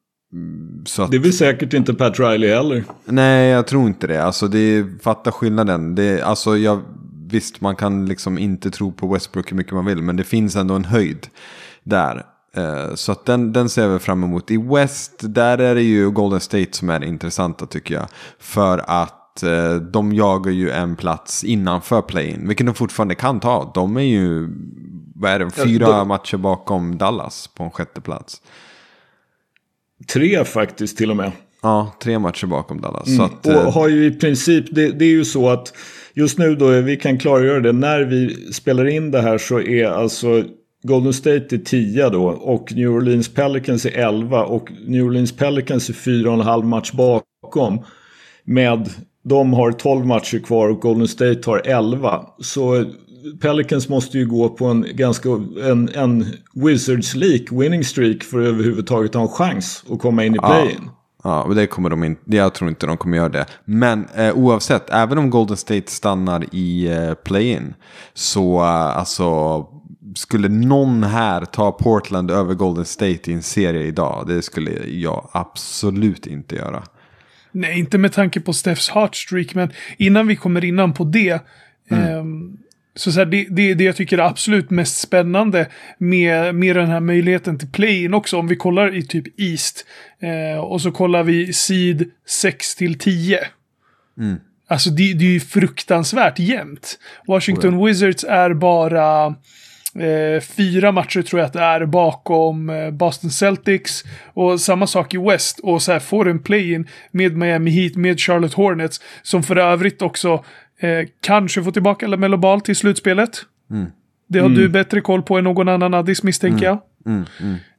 att, det vill säkert inte Pat Riley heller. Nej, jag tror inte det. Alltså, det fattar skillnaden. Det, alltså, jag, visst, man kan liksom inte tro på Westbrook hur mycket man vill. Men det finns ändå en höjd där. Uh, så att den, den ser vi fram emot. I West, där är det ju Golden State som är intressanta tycker jag. För att uh, de jagar ju en plats innanför play-in. Vilket de fortfarande kan ta. De är ju, vad är det, fyra ja, de... matcher bakom Dallas på en sjätte plats. Tre faktiskt till och med. Ja, tre matcher bakom Dallas. Mm. Att, och eh, har ju i princip, det, det, är ju så att just nu då, vi kan klargöra det, när vi spelar in det här så är alltså Golden State är 10 då och New Orleans Pelicans är 11 och New Orleans Pelicans är 4,5 match bakom. Med, de har 12 matcher kvar och Golden State har 11. Så Pelicans måste ju gå på en ganska en, en Wizards-lik winning streak för att överhuvudtaget ha en chans att komma in i play-in. Ja. Ja, och det kommer de inte, jag tror inte de kommer göra det. Men eh, oavsett, även om Golden State stannar i eh, play-in. Så eh, alltså, skulle någon här ta Portland över Golden State i en serie idag? Det skulle jag absolut inte göra. Nej, inte med tanke på Stephs heartstreak, men innan vi kommer innan på det. Mm. Eh, så, så här, det, det, det jag tycker är absolut mest spännande med, med den här möjligheten till play-in också. Om vi kollar i typ East eh, och så kollar vi Seed 6 till 10. Mm. Alltså det, det är ju fruktansvärt jämnt. Washington oh ja. Wizards är bara eh, fyra matcher tror jag att det är bakom eh, Boston Celtics. Och samma sak i West. Och så här får en play-in med Miami Heat, med Charlotte Hornets. Som för övrigt också Eh, kanske få tillbaka LaMelo Ball till slutspelet. Mm. Det har mm. du bättre koll på än någon annan Addis misstänker jag. Mm.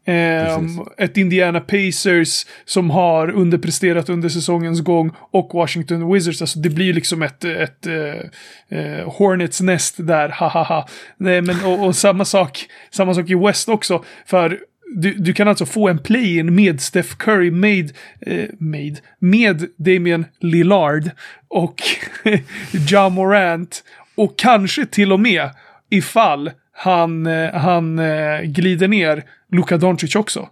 Eh, ett Indiana Pacers som har underpresterat under säsongens gång och Washington Wizards. Alltså det blir liksom ett, ett eh, eh Hornets nest där, hahaha. Nej, men och, och, samma sak, samma sak i West också. För du, du kan alltså få en play-in med Steph Curry, med, eh, made, med Damian Lillard och Ja Morant och kanske till och med ifall han, eh, han eh, glider ner Luka Doncic också.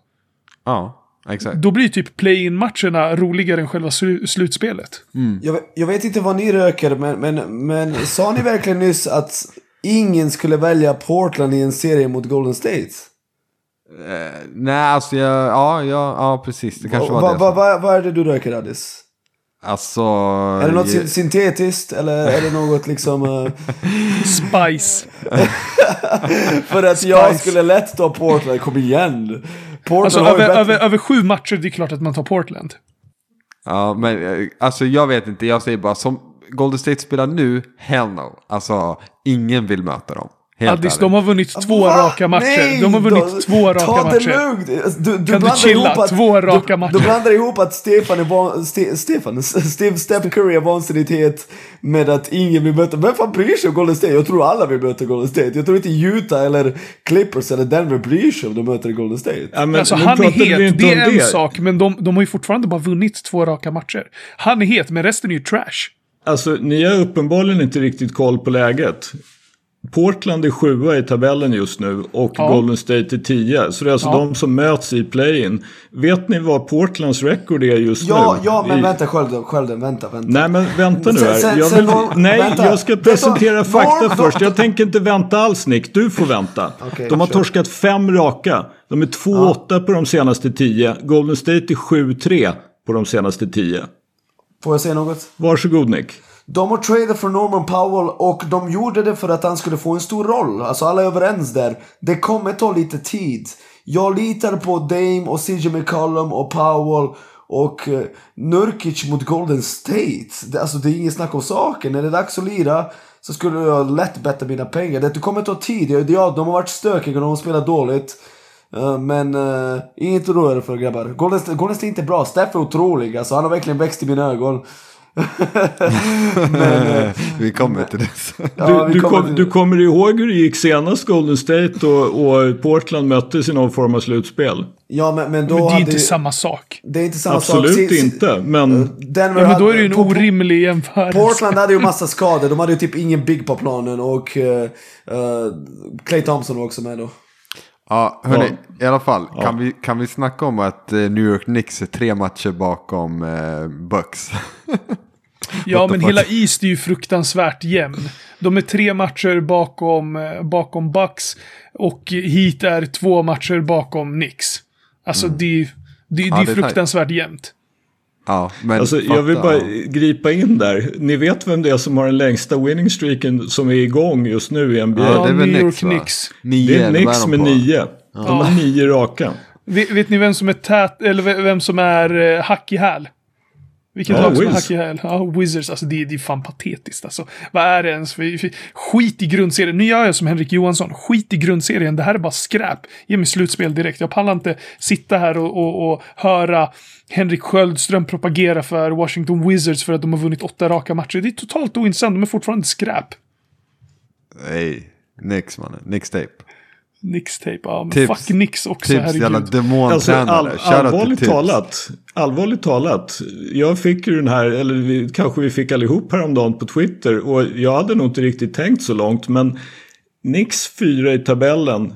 Ja. Exakt. Då blir typ play-in-matcherna roligare än själva sl slutspelet. Mm. Jag, jag, vet inte vad ni röker, men, men, men sa ni verkligen nyss att ingen skulle välja Portland i en serie mot Golden State? Eh, nej, alltså jag, ja, ja, ja, precis. Det kanske va, var det. Vad va, va är det du röker, Addis? Alltså... Är det något jag... syntetiskt eller är det något liksom... Uh... Spice. För att Spice. jag skulle lätt ta Portland, kom igen. Portland alltså över, bättre... över, över sju matcher, det är klart att man tar Portland. Ja, men eh, alltså jag vet inte, jag säger bara som Golden State spelar nu, hell no. Alltså, ingen vill möta dem. Helt Addis, ärligt. de har vunnit två Va? raka matcher. Nej, de har vunnit då- två raka ta matcher. det lugnt. Alltså, Du, du Kan du chilla? att, Två raka du, matcher. Du blandar ihop att Stefan är van, Ste, Stefan, Steve Steph Curry är vansinnigt het med att ingen vill möta. Vem fan bryr sig om Golden State? Jag tror alla vill möta Golden State. Jag tror inte Utah eller Clippers eller Denver bryr sig om de möter Golden State. Ja, men Alltså han är het, det är en sak, men de, de har ju fortfarande bara vunnit två raka matcher. Han är het, men resten är ju trash. Alltså, ni har uppenbarligen inte riktigt koll på läget. Portland är sjua i tabellen just nu och Ja. Golden State är tia. Så det är alltså Ja. de som möts i play-in. Vet ni vad Portlands record är just Ja, nu? ja, men I- vänta Skölden, Skölden, vänta, vänta. Nej men vänta nu här. sen- Jag vill, nej, vänta. jag ska presentera fakta först. Jag tänker inte vänta alls Nick. Du får vänta. De har torskat fem raka. De är 2-8 på de senaste tio. Golden State är 7-3 på de senaste tio. Får jag säga något? Varsågod Nick. De har tradat för Norman Powell och de gjorde det för att han skulle få en stor roll. Alltså alla är överens där. Det kommer ta lite tid. Jag litar på Dame och CJ McCollum och Powell och eh, Nurkic mot Golden State. Det, alltså det är inget snack om saken. När det är dags att lira så skulle jag lätt betta mina pengar. Det kommer ta tid. Ja, de har varit stökiga och de har spelat dåligt. Eh, men uh, inget att oroa er för grabbar. Golden State, Golden State är inte bra. Steph är otrolig. Alltså, han har verkligen växt i mina ögon. Vi kommer till det. Ja, du, du, kommer kom, till- du kommer ihåg hur det gick senast Golden State och, och Portland möttes i någon form av slutspel? Ja men, men då Men det är ju inte samma sak. Det är inte samma sak. Absolut Si- si- inte, men... Denver Ja, men då hade- är det ju en orimlig jämförelse. Portland hade ju massa skador. De hade ju typ ingen big på planen och uh, Clay Thompson var också med då. Ja, hörni, i alla fall. Kan, vi, kan vi snacka om att eh, New York Knicks är tre matcher bakom eh, Bucks? Ja, men fuck? hela East är ju fruktansvärt jämn. De är tre matcher bakom, eh, bakom Bucks och Heat är två matcher bakom Knicks. Alltså det, det, det Ja, det är fruktansvärt jämnt. Ja, men Alltså, jag vill fatta. bara gripa in där. Ni vet vem det är som har den längsta winning streaken som är igång just nu i NBA? Ja, det är väl New York Knicks. Nio, det är Knicks de med på. nio. De har nio raka. Vet, vet ni vem som är tät, eller ve- vem som är uh, hack i häl? Vilket Ja, lag som är Wiz. hack i häl? Ja, Wizards. Alltså det, är- det är fan patetiskt alltså. Vad är det ens för, skit i grundserien? Nu gör jag som Henrik Johansson. Skit i grundserien. Det här är bara skräp. Ge mig slutspel direkt. Jag pallar inte sitta här och, och, och höra Henrik Sköldström propagera för Washington Wizards för att de har vunnit åtta raka matcher. Det är totalt ointressant. De är fortfarande skräp. Nej, Knicks mannen. Knicks tape. Knicks tape. Ja, men Tips. fuck Knicks också. Tips, jävla herregud. Alltså, demontränare. all, Shoutout till allvarligt talat. Allvarligt talat. Jag fick ju den här, eller vi, kanske vi fick allihop häromdagen på Twitter. Och jag hade nog inte riktigt tänkt så långt. Men Nix fyra i tabellen.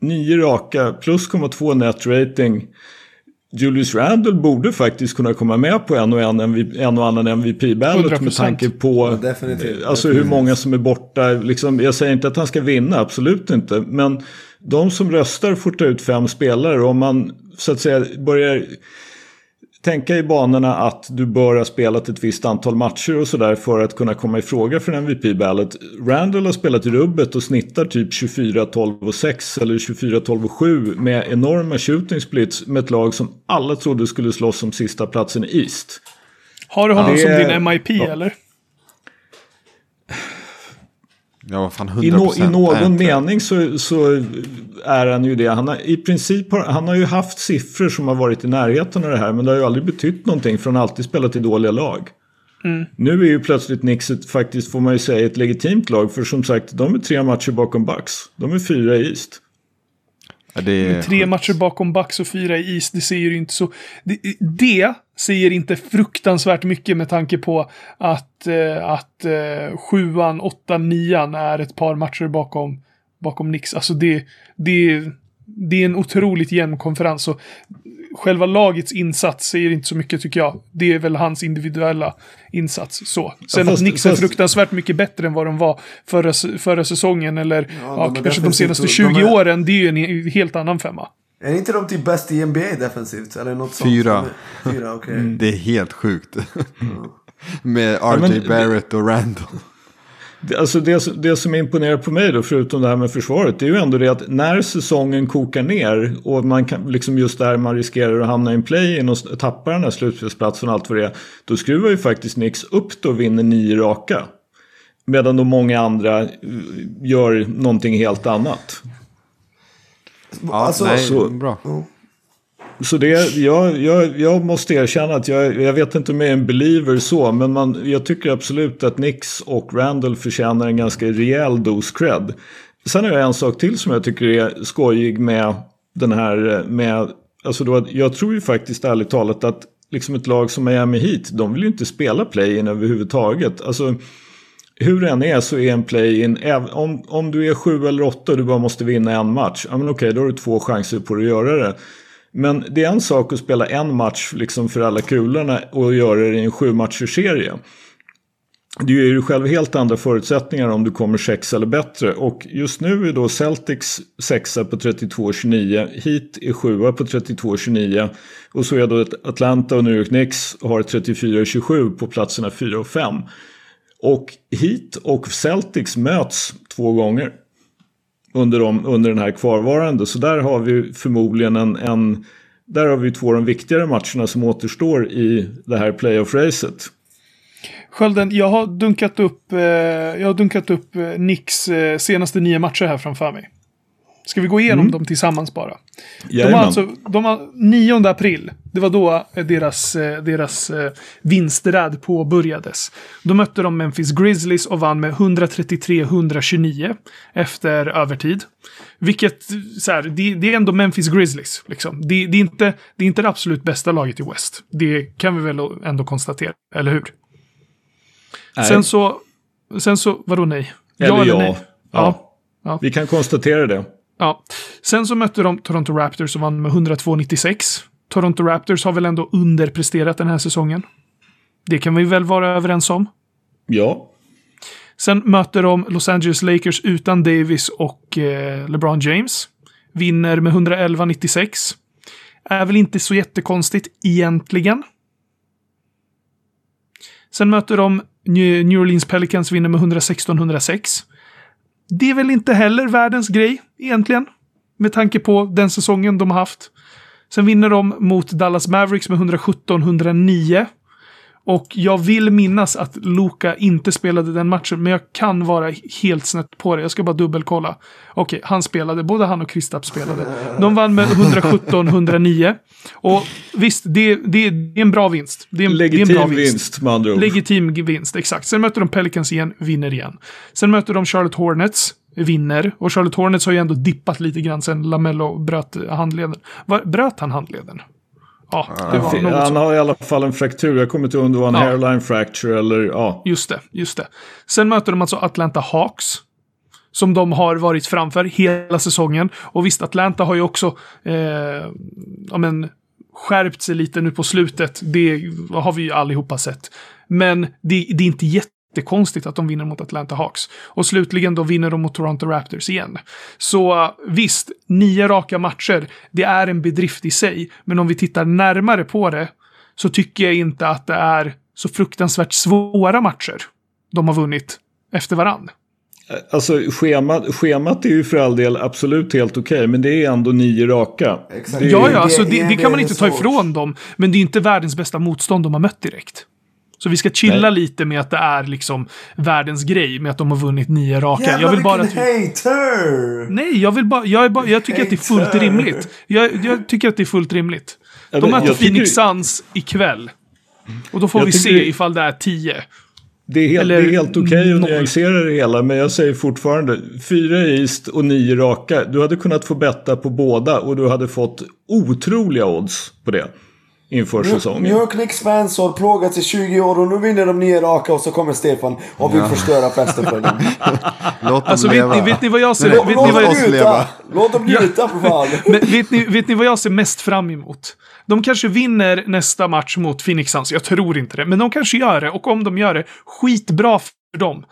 Nio raka, plus 0,2 net rating. Julius Randle borde faktiskt kunna komma med på en och, en, MVP, en och annan MVP-ballot med 100%. tanke på Ja, definitivt. alltså hur många som är borta. Liksom, jag säger inte att han ska vinna, absolut inte. Men de som röstar får ta ut fem spelare. Om man så att säga börjar tänka i banorna att du bör ha spelat ett visst antal matcher och sådär för att kunna komma i fråga för en MVP-ballot. Randall har spelat i rubbet och snittar typ 24, 12 och 6 eller 24, 12 och 7 med enorma shooting splits med ett lag som alla trodde skulle slåss om sista platsen i East. Har du honom Det som din MIP ja. eller? Ja, fan 100% I, no, I någon mening så, så är han ju det. Han har, I princip han har ju haft siffror som har varit i närheten av det här men det har ju aldrig betytt någonting för han har alltid spelat i dåliga lag. Nu är ju plötsligt Knicks ett, faktiskt får man ju säga ett legitimt lag för som sagt de är tre matcher bakom Bucks. De är fyra i East. Ja, är Tre matcher bakom Bucks och fyra i East, det säger ju inte så... Det, det säger inte fruktansvärt mycket med tanke på att, eh, att eh, sjuan, åttan, nian är ett par matcher bakom, bakom Knicks. Alltså det, det, det är en otroligt jämn konferens. Och själva lagets insats säger inte så mycket tycker jag. Det är väl hans individuella insats. Så. Sen fast- att Knicks är fruktansvärt mycket bättre än vad de var förra, förra säsongen eller ja, de är kanske de senaste de 20 är- åren. Det är ju en helt annan femma. Är inte de typ bäst i NBA defensivt? Eller något sånt? Fyra. Fyra, okej. Det är helt sjukt. Med RJ men- Barrett och Randall. Det- Alltså det, det som imponerar på mig då, förutom det här med försvaret, det är ju ändå det att när säsongen kokar ner och man kan, liksom just där man riskerar att hamna i en play-in och tappa den här slutspelsplatsen och allt vad det är, då skruvar ju faktiskt Knicks upp då och vinner nio raka. Medan då många andra eh, gör någonting helt annat. Ja, Alltså, nej, så- bra. Så det, jag, jag, jag måste erkänna att jag, jag vet inte om jag är en believer så, men man, jag tycker absolut att Nix och Randall förtjänar en ganska rejäl dos cred. Sen har jag en sak till som jag tycker är skojig med den här, med, alltså då, jag tror ju faktiskt ärligt talat att liksom ett lag som Miami Heat, de vill ju inte spela play-in överhuvudtaget. Alltså, hur det än är så är en play-in, om, om du är sju eller åtta och du bara måste vinna en match, ja men okej, då har du två chanser på att göra det. Men det är en sak att spela en match liksom för alla kulorna och göra det i en sju matchers serie. Det är ju själv helt andra förutsättningar om du kommer sex eller bättre. Och just nu är då Celtics sexa på 32-29. Heat är sjua på 32-29. Och så är då Atlanta och New York Knicks har 34-27 på platserna 4 och 5. Och Heat och Celtics möts två gånger under, de, under den här kvarvarande. Så där har vi förmodligen en, en där har vi två av de viktigare matcherna som återstår i det här playoff-racet. Skölden, jag har dunkat upp, eh, jag har dunkat upp eh, Nicks eh, senaste nio matcher här framför mig. Ska vi gå igenom dem tillsammans bara? De har Jajamän. alltså, de har 9 april, det var då eh, deras, eh, deras eh, vinsträd påbörjades. Då mötte de Memphis Grizzlies och vann med 133-129 efter övertid. Vilket, så här, det, det är ändå Memphis Grizzlies. Liksom. Det, det, är inte, det är inte det absolut bästa laget i West. Det kan vi väl ändå konstatera, eller hur? Nej. Sen så, sen så, vadå nej? Eller ja. nej? Ja. Ja. Vi kan konstatera det. Ja. Sen så mötte de Toronto Raptors och vann med 102-96. Toronto Raptors har väl ändå underpresterat den här säsongen. Det kan vi väl vara överens om. Ja. Sen möter de Los Angeles Lakers utan Davis och eh, LeBron James. Vinner med 111-96. Är väl inte så jättekonstigt egentligen. Sen möter de New Orleans Pelicans, vinner med 116-106. Det är väl inte heller världens grej egentligen. Med tanke på den säsongen de har haft. Sen vinner de mot Dallas Mavericks med 117-109. Och jag vill minnas att Luka inte spelade den matchen, men jag kan vara helt snett på det. Jag ska bara dubbelkolla. Okej, han spelade. Både han och Kristaps spelade. De vann med 117-109. Och visst, det, det, det är en bra vinst. Det är en, det är en Legitim bra vinst. med andra ord. Legitim vinst, exakt. Sen möter de Pelicans igen, vinner igen. Sen möter de Charlotte Hornets, vinner. Och Charlotte Hornets har ju ändå dippat lite grann sen Lamello bröt handleden. Var, bröt han handleden? Ja, det var Han har i alla fall en fraktur. Jag kommer inte ihåg om det var en Ja. hairline fracture eller ja. Just det, just det. Sen möter de alltså Atlanta Hawks. Som de har varit framför hela säsongen. Och visst, Atlanta har ju också eh, ja, men, skärpt sig lite nu på slutet. Det har vi ju allihopa sett. Men det, det är inte jättekonstigt att de vinner mot Atlanta Hawks. Och slutligen då vinner de mot Toronto Raptors igen. Så eh, visst, nio raka matcher, det är en bedrift i sig. Men om vi tittar närmare på det så tycker jag inte att det är så fruktansvärt svåra matcher de har vunnit efter varann. Alltså schemat, schemat är ju för all del absolut helt okej. men det är ändå nio raka. Exakt. Det är- Ja, det- ja, alltså det det, är det kan man det inte ta ifrån dem. Men det är inte världens bästa motstånd de har mött direkt. Så vi ska chilla Nej. lite med att det är liksom världens grej med att de har vunnit nio raka. Jävlar jag vill bara att hater! Nej, jag vill bara... Jag, bara, jag tycker att det är fullt Hater. rimligt. Jag, jag tycker att det är fullt rimligt. Ja, De möter tycker- Phoenix Suns ikväll. Och då får Jag vi se det- ifall det är tio. Det är helt, Eller det är helt okej att noll. nyansera det hela, men jag säger fortfarande fyra East och nio raka. Du hade kunnat få betta på båda och du hade fått otroliga odds på det inför säsongen. Knicks fans har plågats i 20 år och nu vinner de nio raka och så kommer Stefan och vill förstöra festen för dem. Låt dem Alltså vet leva. ni, vet ni vad jag ser... Vet Låt vad dem jag, oss leva. njuta! Låt dem njuta för fan! Men vet ni, vet ni vad jag ser mest fram emot? De kanske vinner nästa match mot Phoenix Suns. Jag tror inte det. Men de kanske gör det. Och om de gör det, skitbra för dem.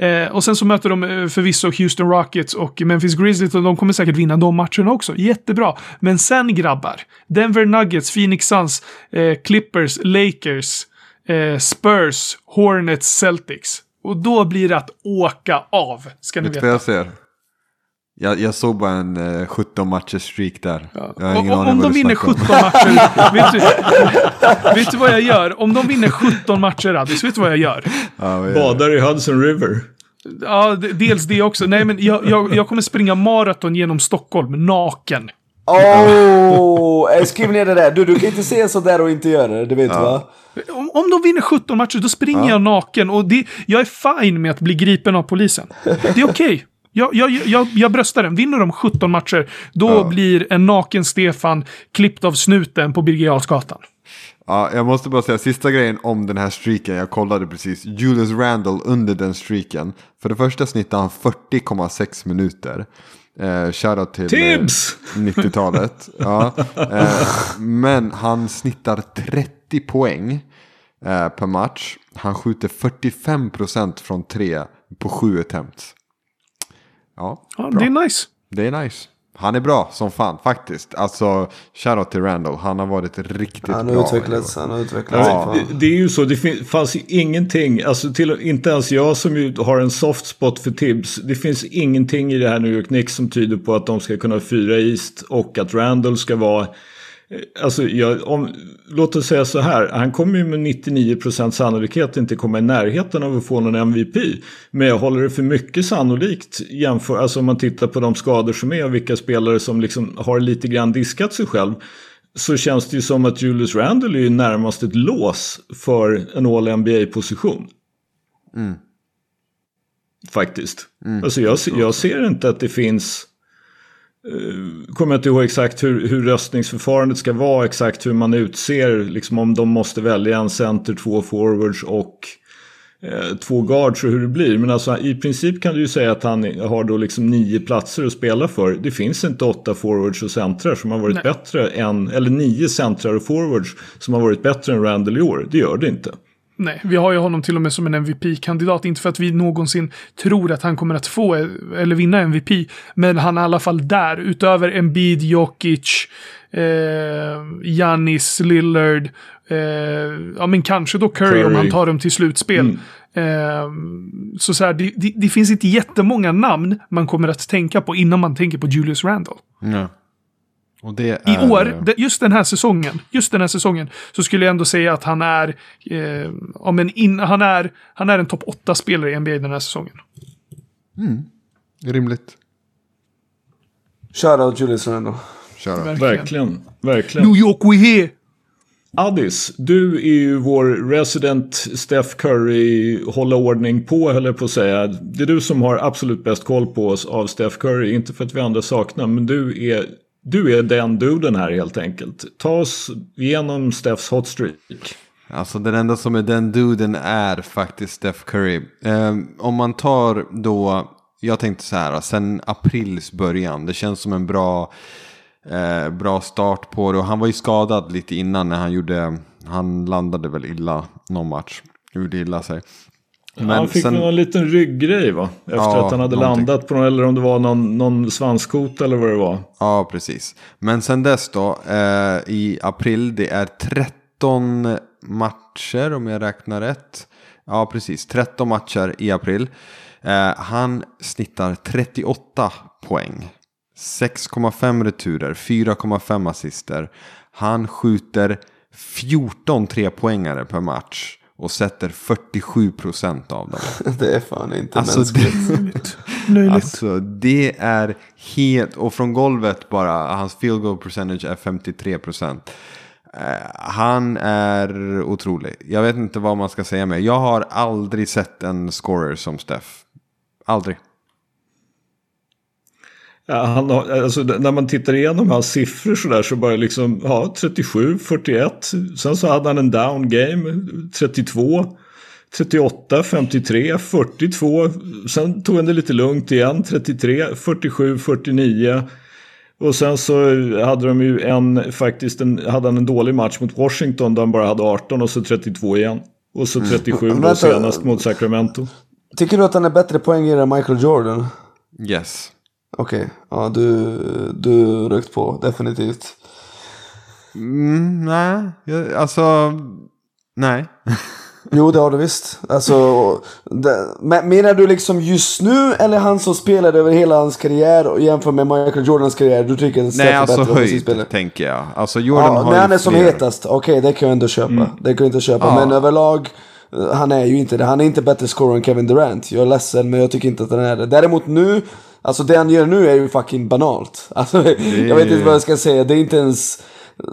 Eh, och sen så möter de eh, förvisso Houston Rockets och Memphis Grizzlies och de kommer säkert vinna de matcherna också. Jättebra. Men sen grabbar. Denver Nuggets, Phoenix Suns, eh, Clippers, Lakers, eh, Spurs, Hornets, Celtics. Och då blir det att åka av, ska ni Vet veta. jag ser? Jag, jag såg bara en eh, 17 matchers streak där. Ja. Jag har Om, ingen om, aning om vad de du vinner snackar om. 17 matcher, vet, du, vet du vad jag gör? Om de vinner 17 matcher, Addis, vet du vad jag gör? Ja, du? Badar i Hudson River. Ja, dels det också. Nej, men jag, jag, jag kommer springa maraton genom Stockholm, naken. Oh, skriv ner det där. Du, du kan inte säga sådär och inte göra det, det vet du va? Om, om de vinner 17 matcher, då springer jag naken. Och det, jag är fine med att bli gripen av polisen. Det är okej. Jag, jag, jag, jag bröstar den. Vinner de 17 matcher, då blir en naken Stefan klippt av snuten på Birger. Ja, jag måste bara säga sista grejen om den här streaken. Jag kollade precis. Julius Randle under den streaken. För det första snittade han 40,6 minuter. Eh, shoutout till eh, Tibbs! 90-talet. ja. eh, men han snittar 30 poäng eh, per match. Han skjuter 45% från tre på sju attempts. Ja, Ja, det är nice. Det är nice. Han är bra som fan faktiskt. Alltså, shoutout till Randall. Han har varit riktigt Han bra. har utvecklats, han har utvecklats. Ja. Det, det är ju så, det fanns ju ingenting, alltså till, inte ens jag som ju har en soft spot för Tibbs, det finns ingenting i det här New York Knicks som tyder på att de ska kunna fyra East och att Randall ska vara Alltså, jag, om, låt oss säga så här, han kommer ju med 99% sannolikhet inte komma i närheten av att få någon MVP. Men jag håller det för mycket sannolikt, jämför, alltså om man tittar på de skador som är och vilka spelare som liksom har lite grann diskat sig själv. Så känns det ju som att Julius Randle är ju närmast ett lås för en All-NBA-position. Faktiskt. Alltså jag, jag ser inte att det finns... Uh, kommer jag inte ihåg exakt hur, hur röstningsförfarandet ska vara, exakt hur man utser, liksom om de måste välja en center, två forwards och eh, två guards och hur det blir. Men alltså i princip kan du ju säga att han har då liksom nio platser att spela för. Det finns inte åtta forwards och centrar som har varit Nej. bättre än, eller nio centrar och forwards som har varit bättre än Randall i år. Det gör det inte. Nej, vi har ju honom till och med som en MVP-kandidat. Inte för att vi någonsin tror att han kommer att få eller vinna MVP. Men han är i alla fall där. Utöver Embiid, Jokic, eh, Giannis, Lillard. Eh, ja, men kanske då Curry, Curry. om han tar dem till slutspel. Eh, så så här, det, det, det finns inte jättemånga namn man kommer att tänka på innan man tänker på Julius Randle. Ja. Och det I är, år, just den här säsongen, just den här säsongen, så skulle jag ändå säga att han är, eh, ja, men in, han är, han är en topp 8-spelare i NBA den här säsongen. Rimligt. Shoutout Julius Randle. Kör då. Verkligen, verkligen. New York we here! Addis, du är ju vår resident Steph Curry hålla ordning på höll jag på att säga. Det är du som har absolut bäst koll på oss av Steph Curry. Inte för att vi andra saknar, men du är, du är den duden här helt enkelt. Ta oss igenom Steffs hot streak. Alltså den enda som är den duden är faktiskt Steph Curry. Eh, om man tar då, jag tänkte så här, sen aprils början, det känns som en bra, eh, bra start på det. Och han var ju skadad lite innan när han gjorde, han landade väl illa någon match, gjorde illa sig. Men han fick sen- en liten rygggrej va? Efter Ja, att han hade någonting. landat på någon, eller om det var någon, någon svanskota eller vad det var. Ja, precis. Men sen dess då, eh, i april, det är 13 matcher om jag räknar rätt. Ja, precis. 13 matcher i april. Eh, han snittar 38 poäng. 6,5 returer, 4,5 assister. Han skjuter 14 trepoängare per match och sätter 47% av dem. Det är fan inte Alltså, mänskligt. det. Alltså det är helt, och från golvet bara, hans field goal percentage är 53%. Eh, han är otrolig. Jag vet inte vad man ska säga mer. Jag har aldrig sett en scorer som Steph. Aldrig. Ja, han har, alltså, när man tittar igenom hans siffror så där så bara liksom, ja, 37, 41. Sen så hade han en down game, 32, 38, 53, 42. Sen tog han det lite lugnt igen, 33, 47, 49. Och sen så hade de ju en, faktiskt en, hade han en dålig match mot Washington där han bara hade 18 och så 32 igen. Och så 37 då Vänta. senast mot Sacramento. Tycker du att han är bättre poängare än Michael Jordan? Yes. Okej, ja du, du rökt på, definitivt. Mm, nej, jag, alltså, nej. Jo, det har du visst. Alltså, det, men, menar du liksom just nu eller han som spelade över hela hans karriär och jämför med Michael Jordans karriär? Du tycker att Nej, alltså höjd tänker jag. Alltså Jordan Ja, har när han är som fler. hetast, okej det kan jag ändå köpa. Det kan jag inte köpa. Ja. Men överlag, eh, han är ju inte det. Han är inte bättre scorer än Kevin Durant. Jag är ledsen, men jag tycker inte att han är det. Däremot nu, alltså det han gör nu är ju fucking banalt. Alltså, jag vet inte vad jag ska säga. Det är inte ens...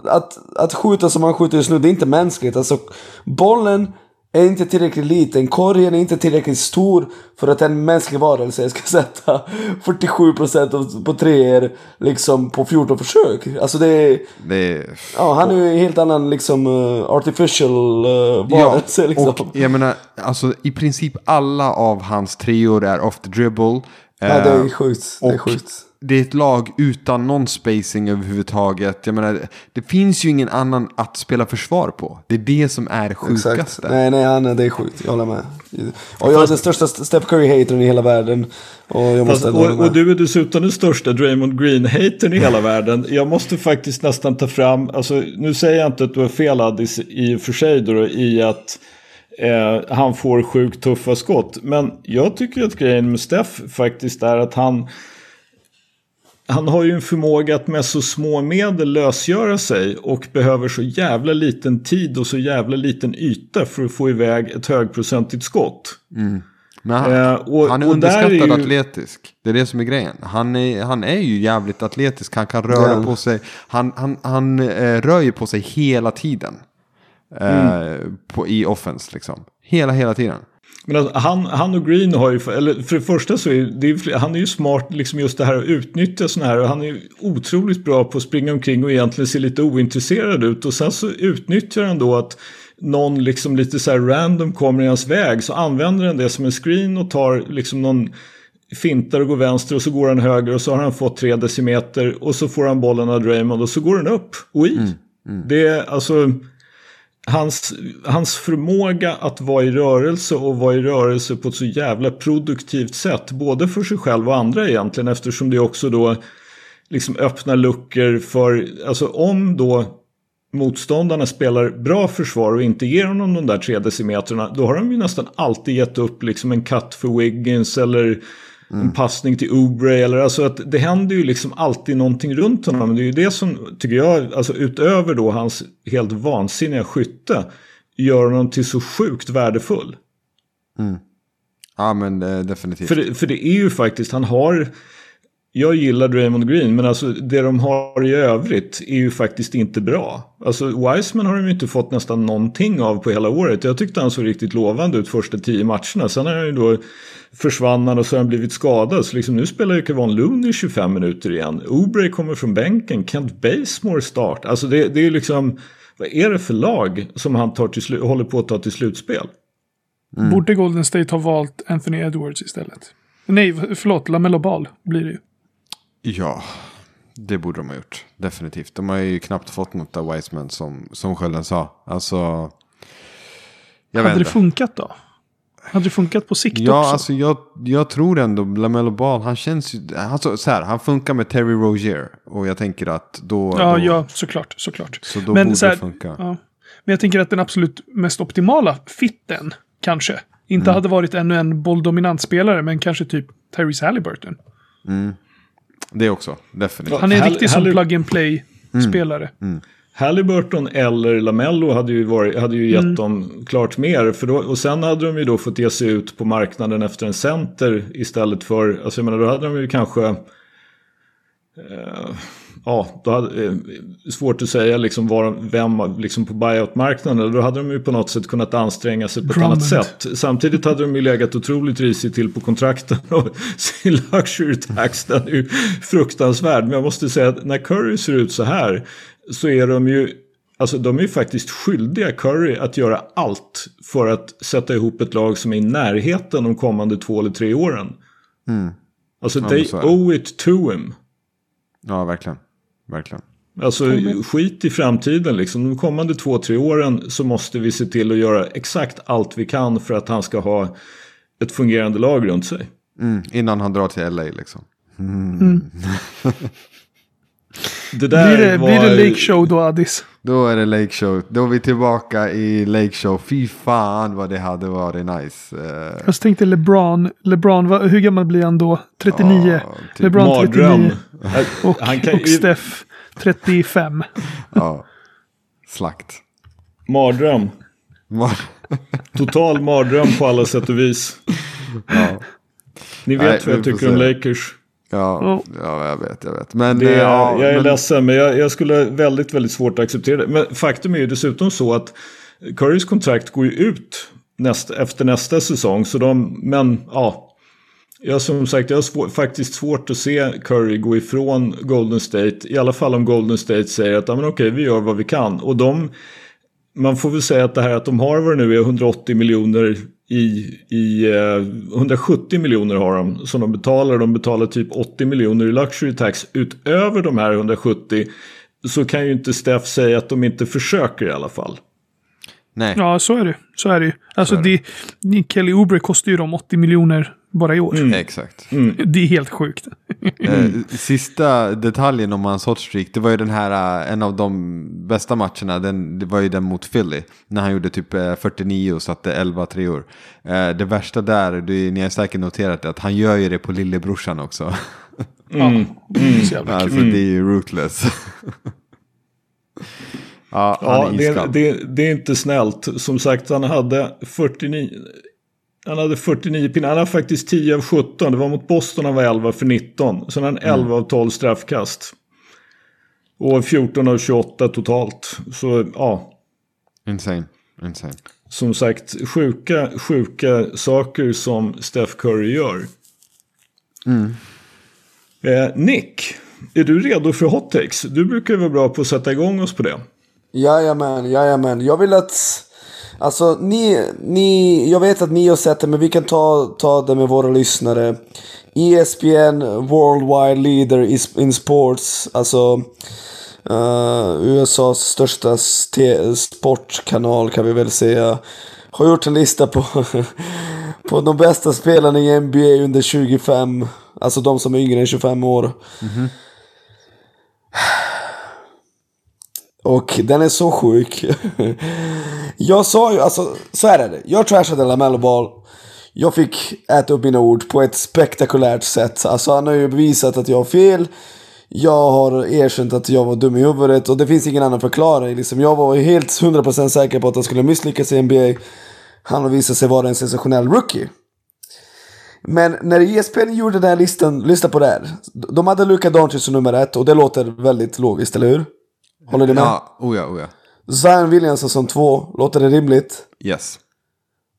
Att, att skjuta som han skjuter just nu, det är inte mänskligt. Alltså, bollen är inte tillräckligt liten, korgen är inte tillräckligt stor för att en mänsklig varelse ska sätta 47% av- på treor liksom på 14 försök. Alltså det är... Det är... Ja, han är ju en helt annan liksom uh, artificial uh, varelse liksom. och jag menar, alltså i princip alla av hans treor är off the dribble. Ja, det är Eh, sjukt. Det är sjukt. det är ett lag utan någon spacing överhuvudtaget. Jag menar, det finns ju ingen annan att spela försvar på. Det är det som är Exakt. sjukaste. Nej, nej, han, är- det är sjukt. Jag håller med. Och jag är den största Steph Curry-hatern i hela världen. Och jag Fast, måste hålla och, och du är dessutom den största Draymond Green-hatern i hela världen. Jag måste faktiskt nästan ta fram, alltså nu säger jag inte att du har fel Addis i och för sig då, i att eh, han får sjukt tuffa skott. Men jag tycker att grejen med Steph faktiskt är att han han har ju en förmåga att med så små medel lösgöra sig och behöver så jävla liten tid och så jävla liten yta för att få iväg ett högprocentigt skott. Men han, Eh, och- han är där är underskattad ju- atletisk. Det är det som är grejen. Han är, han är ju jävligt atletisk. Han kan röra Ja. på sig. Han, han, han eh, rör ju på sig hela tiden. Eh, på, I offense liksom. Hela, hela tiden. Men alltså, han, han och Green har ju, eller för det första så är det han är ju smart liksom just det här att utnyttja sådana här och han är ju otroligt bra på att springa omkring och egentligen se lite ointresserad ut och sen så utnyttjar han då att någon liksom lite så här random kommer i hans väg så använder han det som en screen och tar liksom någon fintar och går vänster och så går han höger och så har han fått tre decimeter och så får han bollen av Draymond och så går den upp och i. Det är alltså hans, hans förmåga att vara i rörelse och vara i rörelse på ett så jävla produktivt sätt. Både för sig själv och andra egentligen eftersom det också då liksom öppnar luckor för, alltså om då motståndarna spelar bra försvar och inte ger honom de där tre decimeterna då har de ju nästan alltid gett upp liksom en cut för Wiggins eller en passning till Oubre eller alltså att det händer ju liksom alltid någonting runt honom. Det är ju det som tycker jag, alltså utöver då hans helt vansinniga skytte gör honom till så sjukt värdefull. Ja men eh, definitivt. För för det är ju faktiskt, han har... Jag gillar Draymond Green, men alltså det de har i övrigt är ju faktiskt inte bra. Alltså Wiseman har de ju inte fått nästan någonting av på hela året. Jag tyckte han såg riktigt lovande ut första tio matcherna. Sen har han ju då försvann han och så har han blivit skadad. Så liksom nu spelar ju Kevon Looney 25 minuter igen. Oubre kommer från bänken. Kent Basemore start. Alltså det, det är ju liksom... Vad är det för lag som han tar till håller på att ta till slutspel? Mm. Borde Golden State ha valt Anthony Edwards istället? Nej, förlåt, Lamello Ball blir det ju. Ja, det borde de ha gjort. Definitivt. De har ju knappt fått något av Wiseman som, som Skölden sa. Alltså... Jag Hade det funkat då? Hade det funkat på sikt Ja, också? alltså jag, jag tror ändå LaMelo Ball, han känns ju... Alltså, så här, han funkar med Terry Rozier. Och jag tänker att då... ja, då, ja, såklart, såklart. Så då Men borde så här- det funka. Ja. Men jag tänker att den absolut mest optimala fitten, kanske, inte Mm. hade varit ännu en bolldominant spelare, men kanske typ Tyrese Halliburton. Det också, definitivt. Han är en riktig som plug and play-spelare. Halliburton eller Lamello hade ju, varit, hade ju gett Mm. dem klart mer. För då, och sen hade de ju då fått ge sig ut på marknaden efter en center istället för, alltså jag menar då hade de ju kanske, eh, ja, då hade, eh, svårt att säga liksom var, vem liksom på buyout-marknaden, då hade de ju på något sätt kunnat anstränga sig på ett Drummond. annat sätt. Samtidigt hade de ju legat otroligt risigt till på kontrakten och sin luxury tax den är ju fruktansvärd. Men jag måste säga att när Curry ser ut så här så är de ju Alltså de är ju faktiskt skyldiga Curry att göra allt för att sätta ihop ett lag som är i närheten de kommande två eller tre åren. Alltså Ja, they owe it to him. Ja, verkligen. Verkligen. Alltså skit i framtiden liksom. De kommande två, tre åren så måste vi se till att göra exakt allt vi kan för att han ska ha ett fungerande lag runt sig. Mm, innan han drar till LA liksom. det där Blir det, var... blir det Lake Show då, Addis? Då är det Lake Show. Då är vi tillbaka i Lake Show. Fy fan vad det hade varit nice. Eh, Jag tänkte LeBron. LeBron, vad, hur gammal blir han då? 39? Ja, typ LeBron Mardröm. 39. Och, Han kan och Steph 35. ja. Slakt. Mardröm. Mar- Total mardröm på alla sätt och vis. ja. Ni vet Nej, vad jag tycker om. Lakers. Ja, ja, jag vet, jag vet. Men, Det eh, ja, jag är men, ledsen, men jag, jag skulle väldigt, väldigt svårt att acceptera det. Men faktum är ju dessutom så att Currys kontrakt går ju ut nästa, efter nästa säsong. Så de, men ja, jag som sagt, jag har svår, faktiskt svårt att se Curry gå ifrån Golden State. I alla fall om Golden State säger att ja, men okej, vi gör vad vi kan. Och de, man får väl säga att det här att de har vad det nu är 180 miljoner i, i eh, 170 miljoner har de som de betalar. De betalar typ 80 miljoner i luxury tax utöver de här 170. Så kan ju inte Steff säga att de inte försöker i alla fall nej. Ja, så är det. Så är det ju. Alltså, är det, Kelly Oubre kostar ju dem 80 miljoner bara i år. Exakt. Det är helt sjukt. Eh, sista detaljen om hans hot streak, det var ju den här, eh, en av de bästa matcherna, den, det var ju den mot Philly. När han gjorde typ eh, 49 och satte 11 treor. Eh, Det värsta där, det, ni har säkert noterat det, att han gör ju det på lillebrorsan också. Mm. Kul. Alltså det är ju rootless. ja, Ja, det, det, det är inte snällt. Som sagt, han hade 49... Han hade 49 pinnar. Han hade faktiskt 10 av 17. Det var mot Boston han var 11 för 19. Sen han 11 av 12 straffkast. Och 14 av 28 totalt. Så ja, Insane. Insane. som sagt, sjuka, sjuka saker som Steph Curry gör. Eh, Nick, är du redo för hot takes? Du brukar ju vara bra på att sätta igång oss på det. Jajamän, jajamän. Jag vill att... Alltså ni, ni, jag vet att ni har sett det men vi kan ta, ta det med våra lyssnare. ESPN Worldwide Leader in Sports, alltså eh, uh, USAs största sportkanal kan vi väl säga. Har gjort en lista på, på de bästa spelarna i NBA under 25, alltså de som är yngre än 25 år. Mhm. Och den är så sjuk. jag sa ju, alltså så här är det. Jag trashade LaMelo Ball. Jag fick äta upp mina ord på ett spektakulärt sätt. Alltså han har ju bevisat att jag har fel. Jag har erkänt att jag var dum i huvudet och det finns ingen annan förklaring. Liksom, jag var helt 100% säker på att han skulle misslyckas i NBA. Han har visat sig vara en sensationell rookie. Men när ESPN gjorde den här listan, lyssna på det här. De hade Luka Doncic som nummer ett och det låter väldigt logiskt, eller hur? Håller du med? Ja, oh ja, oh ja. Zion Williamson som två, låter det rimligt? Yes.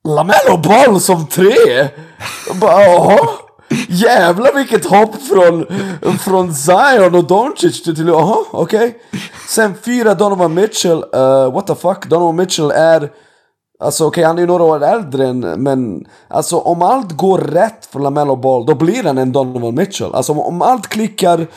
Lamello Ball som tre? Bara? Jävlar vilket hopp från, från Zion och Doncic till, till jaha, okej. Sen fyra Donovan Mitchell, uh, what the fuck, Donovan Mitchell är Alltså okej, han är ju några år äldre än, men alltså om allt går rätt för Lamello Ball, då blir han en Donovan Mitchell. Alltså om, om allt klickar,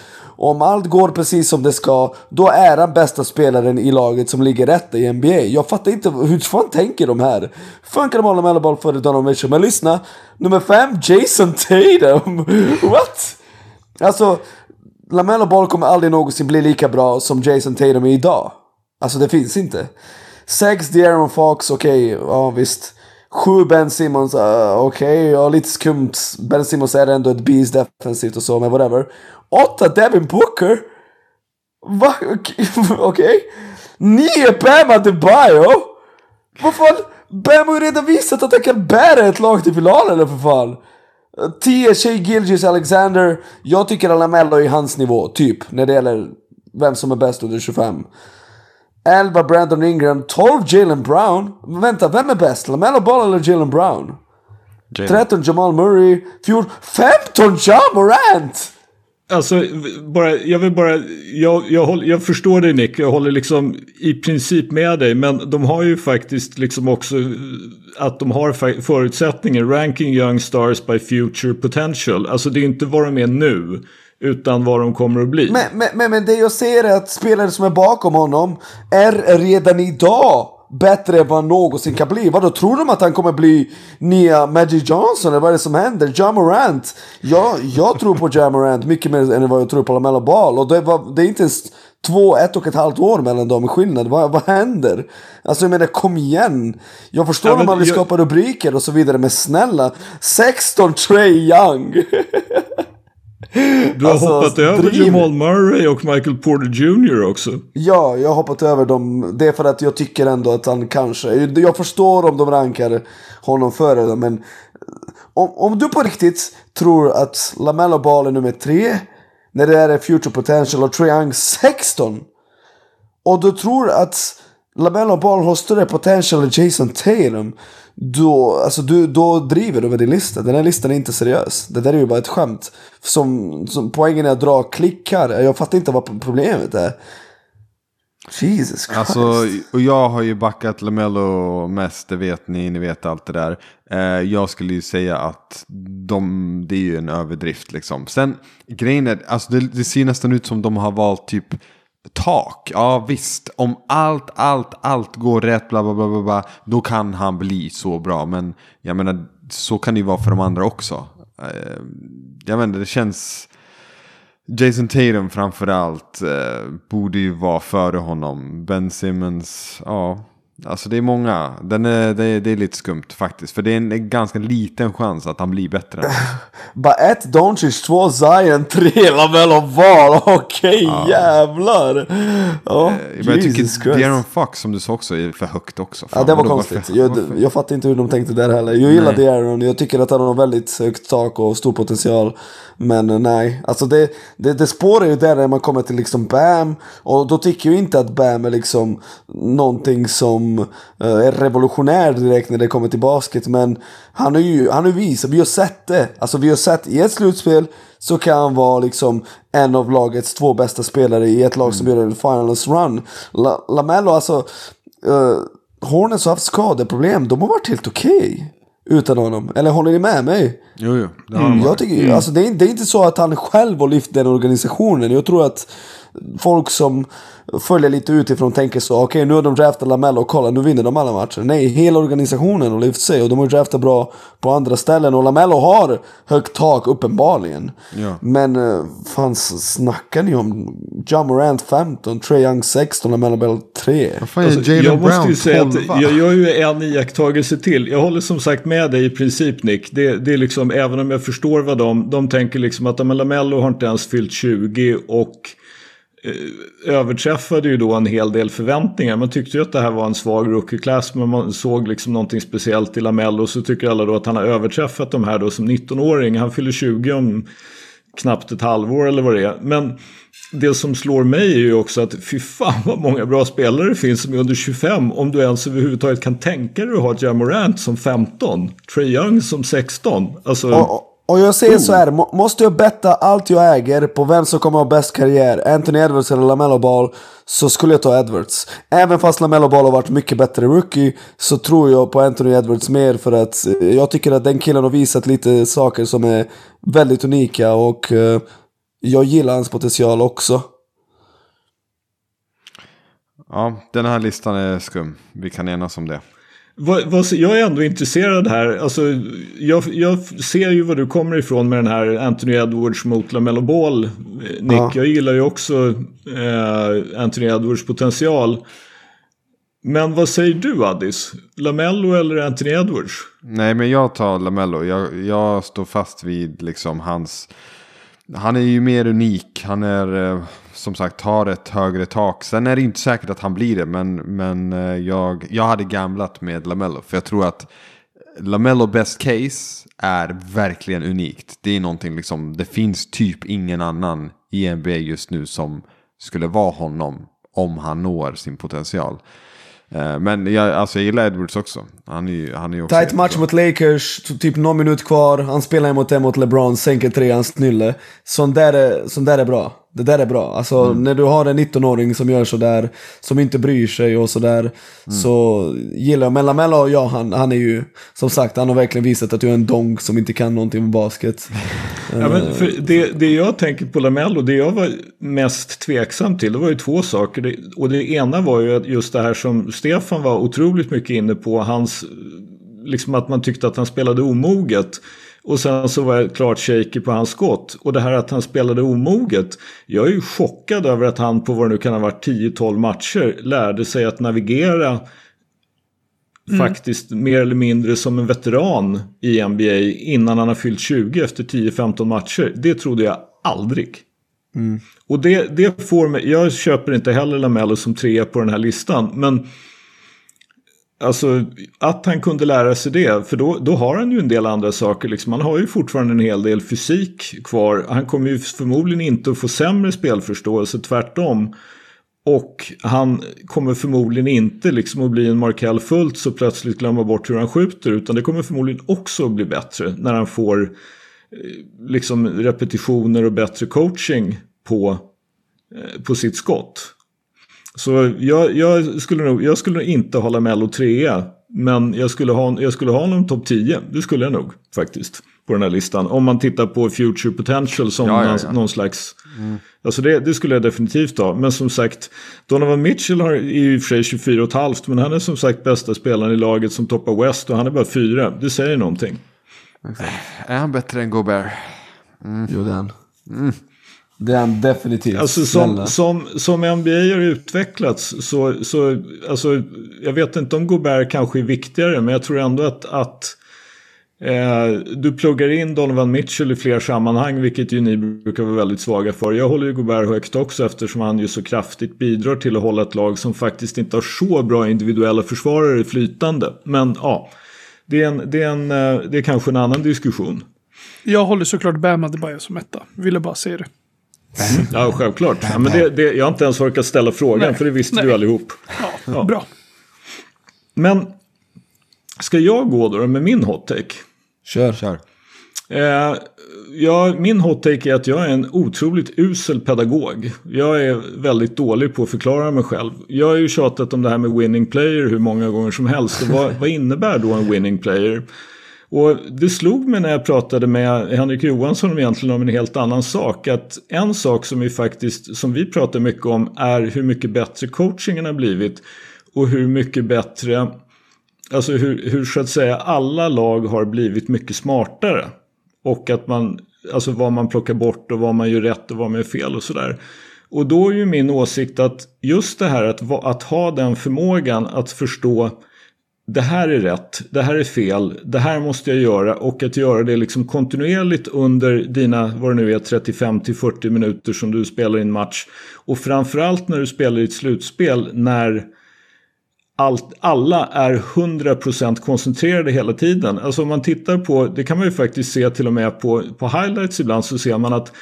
om allt går precis som det ska, då är han bästa spelaren i laget som ligger rätt i NBA. Jag fattar inte, hur fan tänker de här? Funkar de med LaMelloboll före Donovan Mitchell? Men lyssna, nummer fem, Jason Tatum. What? Alltså, Lamello Ball kommer aldrig någonsin bli lika bra som Jason Tatum är idag. Alltså det finns inte. Sex De'Aaron Fox, okej, ja visst. Sju Ben Simmons, uh, okej, ja lite skumt. Ben Simmons är ändå ett beast defensivt och så, men whatever. Åtta Devin Booker. Va? Okej. Okay. Nio Bam Adebayo. Vad fan? Bam har ju redan visat att han kan bära ett lag till finalen för fan. 10 Shea Gilgis Alexander. Jag tycker att Lamello är hans nivå, typ. När det gäller vem som är bäst under 25. 11 Brandon Ingram. 12 Jalen Brown. Vänta, vem är bäst? Lamello Ball eller Jalen Brown? 13 Jamal Murray. 14, 15 John Morant! Alltså, bara, jag vill bara, jag, jag, håller, jag förstår dig Nick, jag håller liksom i princip med dig, men de har ju faktiskt liksom också att de har förutsättningar. ranking young stars by future potential. Alltså det är inte vad de är nu, utan vad de kommer att bli. Men, men, men, men det jag ser är att spelare som är bakom honom är redan idag bättre än vad han någonsin kan bli. Vadå, tror de att han kommer bli nya Magic Johnson eller vad är det som händer? Ja Morant. Jag, jag tror på Ja Morant mycket mer än vad jag tror på LaMelo Ball. Och det, var, det är inte ens två, ett och ett halvt år mellan dem i skillnad. Vad, vad händer? Alltså jag menar kom igen. Jag förstår Ja, om man vill jag- skapa rubriker och så vidare. Men snälla. 16 Trey Young. Du har Alltså, hoppat över driv. Jamal Murray och Michael Porter Jr också. Ja, jag har hoppat över dem. Det är för att jag tycker ändå att han kanske... Jag förstår om de rankar honom före dem, men... Om, om du på riktigt tror att LaMelo Ball är nummer tre, när det är future potential och Young 16. Och du tror att LaMelo Ball har större potential än Jason Tatum. Då, alltså du, då driver du med din lista. Den här listan är inte seriös. Det där är ju bara ett skämt. Som, som poängen är att dra klickar. Jag fattar inte vad problemet är. Jesus Christ. Alltså, och jag har ju backat Lamello mest, det vet ni, ni vet allt det där. Eh, jag skulle ju säga att de, det är ju en överdrift liksom. Sen, grejen är, alltså det, det ser nästan ut som de har valt typ tak. Ja visst, om allt, allt, allt går rätt, bla bla bla bla, bla då kan han bli så bra. Men jag menar, så kan det ju vara för de andra också. Eh, jag menar, det känns... Jason Tatum framförallt eh, borde ju vara före honom. Ben Simmons, ja. Alltså det är många. Den är, det, är, det är lite skumt faktiskt. För det är en, ganska liten chans att han blir bättre. Bara ett Doncic, två Zion, tre LaMelo Ball. Okej, jävlar. Ja, Eh, Men jag Jesus tycker. De'Aaron Fox som du sa också är för högt också. Ja, Fan, det var konstigt. Jag, jag fattar inte hur de tänkte där heller. Jag gillar Nej. De'Aaron. Jag tycker att han har väldigt högt tak och stor potential. Men eh, nej, alltså det, det, det spårar ju där när man kommer till liksom Bam. Och då tycker jag inte att Bam är liksom någonting som eh, är revolutionär direkt när det kommer till basket. Men han har ju han har visat, vi har sett det. Alltså vi har sett i ett slutspel så kan han vara liksom en av lagets två bästa spelare i ett lag som gör en finals run. La, Lamello alltså. Uh, Hornets har haft skadeproblem. De har varit helt okej. utan honom. Eller håller ni med mig? Jo, jo. Det har de Jag tycker, alltså, det, är, det är inte så att han själv har lyft den organisationen. Jag tror att folk som följer lite utifrån tänker så. Okej, nu har de draftat Lamello och kolla, nu vinner de alla matcher. Nej, hela organisationen har lyft sig och de har draftat bra på andra ställen. Och Lamello har högt tak, uppenbarligen. Ja. Men eh, fan, snackar ni om John Morant 15, Trae Young 16, Lamello Bell 3? Vad fan Alltså, jag måste Brown ju säga 12? att jag gör ju en iakttagelse till. Jag håller som sagt med dig i princip Nick. Det, det är liksom, även om jag förstår vad de, de tänker liksom att Lamello har inte ens fyllt 20 och Eh, överträffade ju då en hel del förväntningar. Man tyckte ju att det här var en svag rookie-class men man såg liksom någonting speciellt i Lamello så tycker alla då att han har överträffat de här då som 19-åring. Han fyller 20 om knappt ett halvår eller vad det är. Men det som slår mig är ju också att fy fan vad många bra spelare det finns som är under 25. Om du ens överhuvudtaget kan tänka dig att ha Jamorant som 15. Trae Young som 16. Alltså, Och, och jag säger så här, må, måste jag betta allt jag äger på vem som kommer ha bäst karriär, Anthony Edwards eller LaMelo Ball, så skulle jag ta Edwards. Även fast LaMelo Ball har varit mycket bättre rookie, så tror jag på Anthony Edwards mer för att eh, jag tycker att den killen har visat lite saker som är väldigt unika och eh, jag gillar hans potential också. Ja, den här listan är skum. Vi kan enas om det. Vad, vad, jag är ändå intresserad här. Alltså, jag, jag ser ju var du kommer ifrån med den här Anthony Edwards mot LaMelo Ball. Nick, Ja. jag gillar ju också eh, Anthony Edwards potential. Men vad säger du Addis? LaMelo eller Anthony Edwards? Nej, men jag tar Lamello. Jag, jag står fast vid liksom hans... Han är ju mer unik. Han är eh, som sagt har ett högre tak. Sen är det inte säkert att han blir det. Men, men eh, jag, jag hade gamblat med Lamello. För jag tror att Lamello best case är verkligen unikt. Det är någonting liksom. Det finns typ ingen annan i NBA just nu som skulle vara honom. Om han når sin potential. Eh, Men jag, alltså, jag gillar Edwards också. Han är ju, han är också Tight match mot Lakers, typ någon minut kvar. Han spelar emot det mot LeBron, sänker treans nylle. Sån där är, sån där är bra. Det där är bra. Alltså Mm. när du har en 19-åring som gör sådär, som inte bryr sig och sådär. Mm. Så gillar jag Mella Mella, ja han, han är ju, som sagt, han har verkligen visat att du är en donk som inte kan någonting om basket. Ja, men för det, det jag tänker på Lamello, det jag var mest tveksam till, det var ju två saker. Det, och det ena var ju att just det här som Stefan var otroligt mycket inne på, hans, liksom att man tyckte att han spelade omoget. Och sen så var jag klart shaky på hans skott. Och det här att han spelade omoget. Jag är ju chockad över att han på vad det nu kan ha varit 10-12 matcher lärde sig att navigera faktiskt mer eller mindre som en veteran i NBA innan han har fyllt 20 efter 10-15 matcher. Det trodde jag aldrig. Och det, det får mig, jag köper inte heller Lamello som trea på den här listan. Men alltså att han kunde lära sig det, för då, då har han ju en del andra saker. Liksom. Han har ju fortfarande en hel del fysik kvar. Han kommer ju förmodligen inte att få sämre spelförståelse, tvärtom. Och han kommer förmodligen inte liksom att bli en Markel fullt så plötsligt glömma bort hur han skjuter. Utan det kommer förmodligen också att bli bättre när han får eh, liksom repetitioner och bättre coaching på, eh, på sitt skott. Så jag, jag, skulle nog, jag skulle nog inte hålla Mello trea. Men jag skulle ha, jag skulle ha honom topp 10. Det skulle jag nog faktiskt. På den här listan. Om man tittar på Future Potential som Ja, ja, någon, ja. någon slags... Alltså det, det skulle jag definitivt ha. Men som sagt, Donovan Mitchell har, är ju i och för sig 24 och ett halvt. Men han är som sagt bästa spelaren i laget som toppar West. Och han är bara fyra. Det säger någonting. Är han bättre än Gobert? Jo det är han. Det är han definitivt. Alltså som, som, som NBA har utvecklats så, så alltså, jag vet inte om Gobert kanske är viktigare men jag tror ändå att, att eh, du pluggar in Donovan Mitchell i fler sammanhang vilket ju ni brukar vara väldigt svaga för. Jag håller ju Gobert högt också eftersom han ju så kraftigt bidrar till att hålla ett lag som faktiskt inte har så bra individuella försvarare flytande. Men ja, det är, en, det är, en, eh, det är kanske en annan diskussion. Jag håller såklart Bam Adebayo som etta. Ville bara säga det. Ja, självklart. Ja, men det, det, jag har inte ens orkat ställa frågan Nej. för det visste Nej. du allihop. Ja, Ja. bra. Men ska jag gå då med min hot take? Kör. Kör. Eh, ja, min hot take är att jag är en otroligt usel pedagog. Jag är väldigt dålig på att förklara mig själv. Jag har ju tjatat om det här med winning player hur många gånger som helst. Och vad, vad innebär då en winning player? Och det slog mig när jag pratade med Henrik Johansson egentligen om en helt annan sak. Att en sak som vi faktiskt, som vi pratar mycket om är hur mycket bättre coachingen har blivit. Och hur mycket bättre, alltså hur, hur så att säga alla lag har blivit mycket smartare. Och att man, alltså vad man plockar bort och vad man gör rätt och vad man gör fel och sådär. Och då är ju min åsikt att just det här att, att ha den förmågan att förstå det här är rätt, det här är fel, det här måste jag göra och att göra det liksom kontinuerligt under dina, vad det nu är, 35 till 40 minuter som du spelar i en match. Och framförallt när du spelar i ett slutspel när allt, alla är 100% koncentrerade hela tiden. Alltså om man tittar på, det kan man ju faktiskt se till och med på, på highlights ibland så ser man att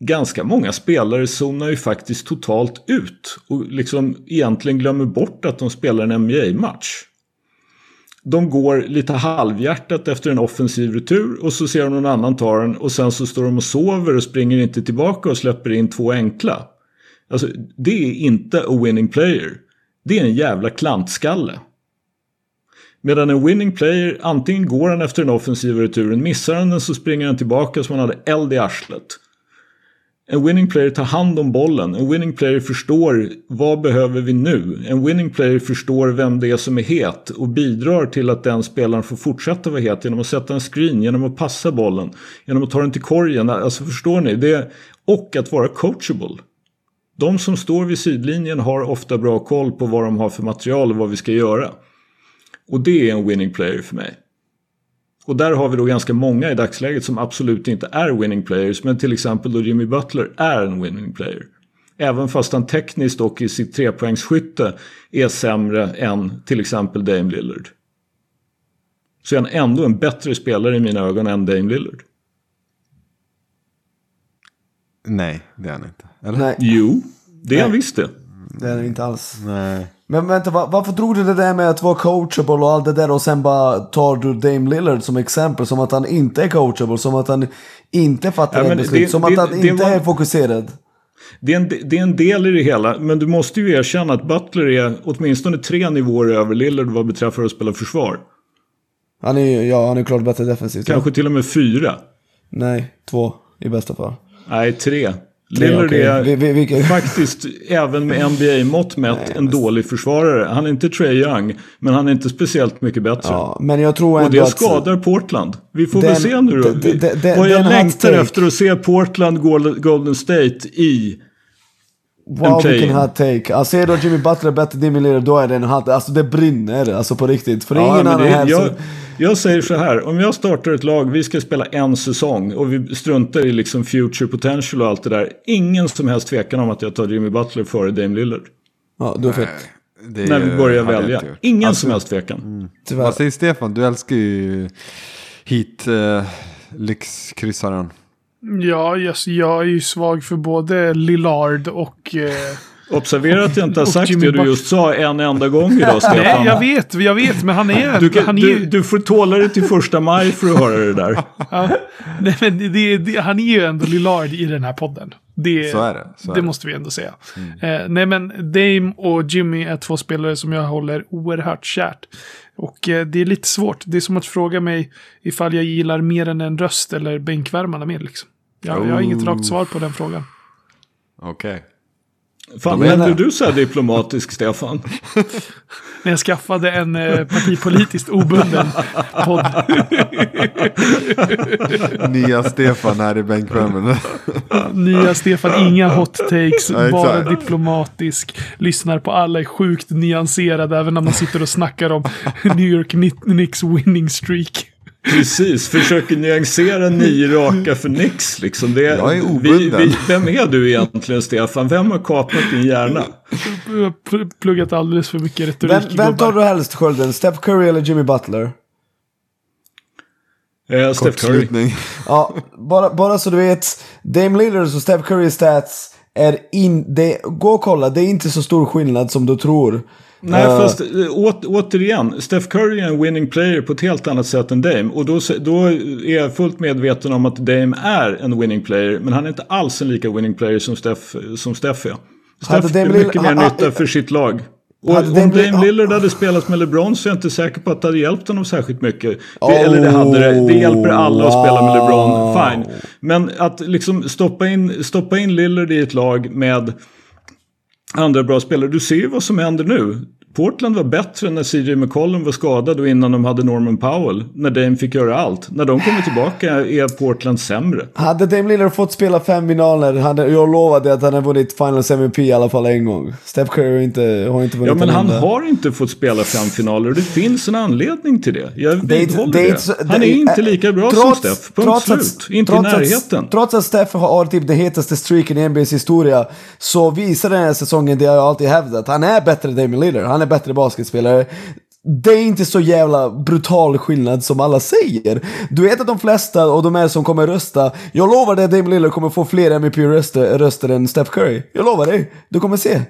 ganska många spelare zonar ju faktiskt totalt ut och liksom egentligen glömmer bort att de spelar en NBA-match. De går lite halvhjärtat efter en offensiv retur och så ser de någon annan ta den och sen så står de och sover och springer inte tillbaka och släpper in två enkla. Alltså det är inte a winning player. Det är en jävla klantskalle. Medan en winning player, antingen går han efter den offensiva returen, missar han den så springer han tillbaka som han hade eld i arslet. En winning player tar hand om bollen. En winning player förstår vad behöver vi nu. En winning player förstår vem det är som är het och bidrar till att den spelaren får fortsätta vara het genom att sätta en screen, genom att passa bollen, genom att ta den till korgen. Alltså förstår ni? Det, och att vara coachable. De som står vid sidlinjen har ofta bra koll på vad de har för material och vad vi ska göra. Och det är en winning player för mig. Och där har vi då ganska många i dagsläget som absolut inte är winning players. Men till exempel då Jimmy Butler är en winning player. Även fast han tekniskt och i sitt trepoängsskytte är sämre än till exempel Dame Lillard. Så är han ändå en bättre spelare i mina ögon än Dame Lillard. Nej, det är han inte. Eller? Nej, Jo, det är han visst det. det är det inte alls. Nej. Men vänta, va- varför drog du det där med att vara coachable och allt det där och sen bara tar du Dame Lillard som exempel? Som att han inte är coachable, som att han inte fattar Ja, beslut, det- som det- att han det inte var- är fokuserad. det, är en, det är en del i det hela. Men du måste ju erkänna att Butler är åtminstone tre nivåer över Lillard vad beträffar att spela försvar. Han är ja han är klart bättre defensivt. Kanske till och med fyra. Nej, två i bästa fall. Nej, tre. Lillard okej. är Vi- vi- vilka- faktiskt, även med NBA-mått mätt, en dålig försvarare. Han är inte Trey Young, men han är inte speciellt mycket bättre. Ja, men jag tror Och det att... skadar Portland. Vi får Den- väl se nu då. den- den- den- Vad jag längtar efter att se Portland Golden State i. Wow, vilken hot take. Alltså är då Jimmy Butler bättre än Lillard, då är det en hot Alltså det brinner, alltså på riktigt. För Ja, ingen annan det, här jag, som... jag säger så här, om jag startar ett lag, vi ska spela en säsong och vi struntar i liksom future potential och allt det där. Ingen som helst tvekan om att jag tar Jimmy Butler före Dame Lillard. Ja, du har fel. Det När vi börjar välja. Ingen Alltså, som helst tvekan. Tyvärr. Vad säger Stefan? Du älskar ju hit uh, lyxkryssaren. Ja, yes, jag är ju svag för både Lillard och... Eh, Observera att jag inte har sagt Jimmy det du just sa en enda gång idag, nej, Stefan. jag vet, jag vet, men han är... Du, kan, han är du, du får tåla dig till första maj för att höra det där. ja, nej, men det, det, han är ju ändå Lillard i den här podden. Det, Så är det, så är det det. måste vi ändå säga. Eh, nej, men Dame och Jimmy är två spelare som jag håller oerhört kärt. Och eh, det är lite svårt. Det är som att fråga mig ifall jag gillar mer än en röst eller bänkvärmarna mer. Liksom. Jag, jag har inget rakt svar på den frågan. Okej. Fan, De är menar- inte du så här diplomatisk, Stefan? När jag skaffade en eh, partipolitiskt obunden podd. Nya Stefan här i bänkvärmen. Nya Stefan, inga hot takes, Ja, bara diplomatisk. Lyssnar på alla, är sjukt nyanserad även när man sitter och snackar om New York Kni- Knicks winning streak. Precis, försöker nyansera nio raka för Nix. Liksom. Det, Jag är vi, obunden. vi, vem är du egentligen, Stefan? Vem har kapat din hjärna? Jag har pl- pluggat alldeles för mycket retorik. Vem, vem tar du helst skölden? Steph Curry eller Jimmy Butler? Eh, Steph Curry. Ja, bara, bara så du vet. Dame Lillards och Steph Currys stats är in... Det, gå och kolla, det är inte så stor skillnad som du tror. Nej, Eh, fast eh, åt, återigen. Steph Curry är en winning player på ett helt annat sätt än Dame. Och då, då är jag fullt medveten om att Dame är en winning player. Men han är inte alls en lika winning player som Steph, som Steph är. Steph är mycket Lill- mer ha- nytta ha- för sitt lag. Och Hade om Dame Dame Lill- Lillard hade spelat med LeBron så är jag inte säker på att det hade hjälpt honom särskilt mycket. Det, eller det hade det. Det hjälper alla att spela med LeBron. Fine. Men att liksom stoppa in, stoppa in Lillard i ett lag med andra bra spelare. Du ser ju vad som händer nu. Portland var bättre när CJ McCollum var skadad och innan de hade Norman Powell. När Dame fick göra allt. När de kommer tillbaka är Portland sämre. Hade Dame Lillard fått spela fem finaler, hade, jag lovade att han hade vunnit Finals MVP i alla fall en gång. Steph Curry har inte, har inte vunnit Ja men en han enda. har inte fått spela fem finaler och det finns en anledning till det. Jag vidhåller det det. inte Han är inte lika bra som Steph. Punkt trots slut. att- inte trots i att- närheten. trots att Steph har typ den hetaste streaken i NBAs historia så visar den här säsongen det jag alltid hävdat. Han är bättre än Damian Lillard. Han är bättre basketspelare. Det är inte så jävla brutal skillnad som alla säger. Du vet att de flesta och de här som kommer rösta, jag lovar dig att Dame Lillard kommer få fler MVP-röster röster än Steph Curry. Jag lovar dig. Du kommer se.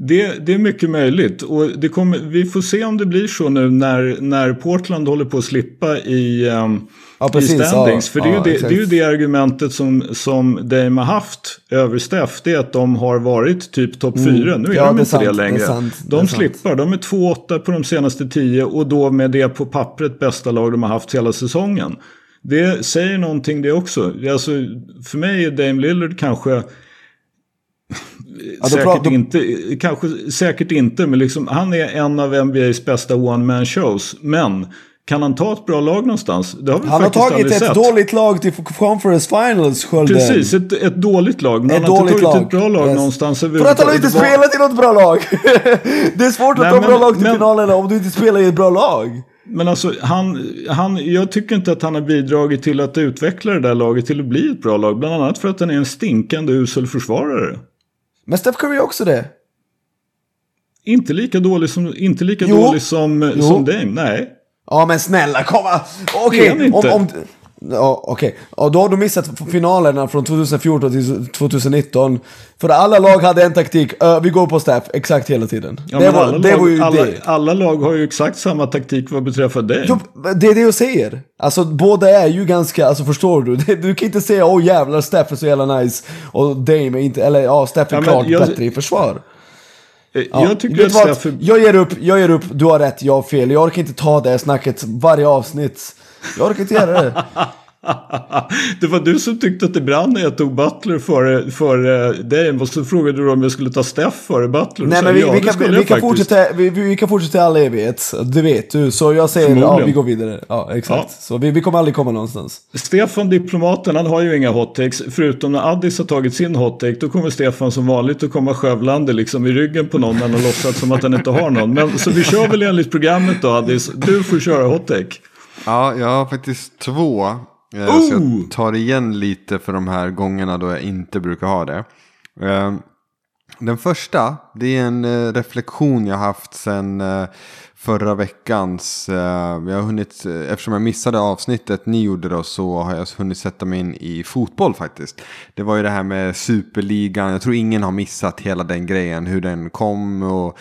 Det, det är mycket möjligt. Och det kommer, vi får se om det blir så nu när, när Portland håller på att slippa i, um, Ja, precis. i standings. Ja, För det är, ja, ju det, det är ju det argumentet som, som Dame har haft över Steph. Det är att de har varit typ topp fyra. Nu är Mm. De är inte sant, det är längre. sant, är de slippar. De är 2-8 på de senaste tio och då med det på pappret bästa lag de har haft hela säsongen. Det säger någonting det också. Alltså, för mig är Dame Lillard kanske då säkert, då- inte, kanske säkert inte, men liksom, han är en av NBAs bästa one-man shows. Men kan han ta ett bra lag någonstans? Det har vi Han har tagit ett sett. dåligt lag till Conference Finals, Skölden. Precis, ett, ett dåligt lag. Men Ett han har inte tagit lag. ett bra lag Yes. någonstans För att han har inte spelat i något bra lag. det är svårt att Nej, ta men- bra lag till men- finalerna om du inte spelar i ett bra lag. Men alltså, han, han, jag tycker inte att han har bidragit till att utveckla det där laget till att bli ett bra lag. Bland annat för att han är en stinkande usel försvarare. Men Steph Curry är också det. Inte lika dålig som, inte lika Jo. dålig som, Jo. som Dame, nej. Ja men snälla komma. Okej, han om, om, Ja, okej. Och då har du missat finalerna från 2014 till 2019. För alla lag hade en taktik, uh, vi går på staff exakt hela tiden. Ja, det, var, alla, det lag, var ju alla, det. alla lag har ju exakt samma taktik vad beträffar dig. Jo, det är det jag säger. Alltså båda är ju ganska, alltså förstår du? Du kan inte säga åh jävlar Steph är så jävla nice och Dame är inte, eller ja Steph är Ja, klart jag- bättre i försvar. Eh, Ja, jag tycker att är... Jag ger upp, jag ger upp, du har rätt, jag har fel. Jag orkar inte ta det snacket varje avsnitt. Jag orkar inte göra det. det var du som tyckte att det brann när jag tog Butler före, före dig. Och så frågade du om jag skulle ta Steph före Butler. Nej men vi, ja, vi, kan, vi, kan fortsätta, vi, vi kan fortsätta i all evighet. Det vet du. Så jag säger, ja vi går vidare. Ja exakt. Ja. Så vi, vi kommer aldrig komma någonstans. Stefan, diplomaten, han har ju inga hot takes. Förutom när Addis har tagit sin hot take. Då kommer Stefan som vanligt att komma skövlande liksom i ryggen på någon när han har låtsats som att han inte har någon. Men, så vi kör väl enligt programmet då Addis. Du får köra hot take. Ja, jag har faktiskt två. Eh, Så Oh! jag tar igen lite för de här gångerna då jag inte brukar ha det. Eh, Den första, det är en eh, reflektion jag haft sen eh, förra veckans. Jag har hunnit, eftersom jag missade avsnittet ni gjorde då så har jag hunnit sätta mig in i fotboll faktiskt. Det var ju det här med superligan, jag tror ingen har missat hela den grejen, hur den kom och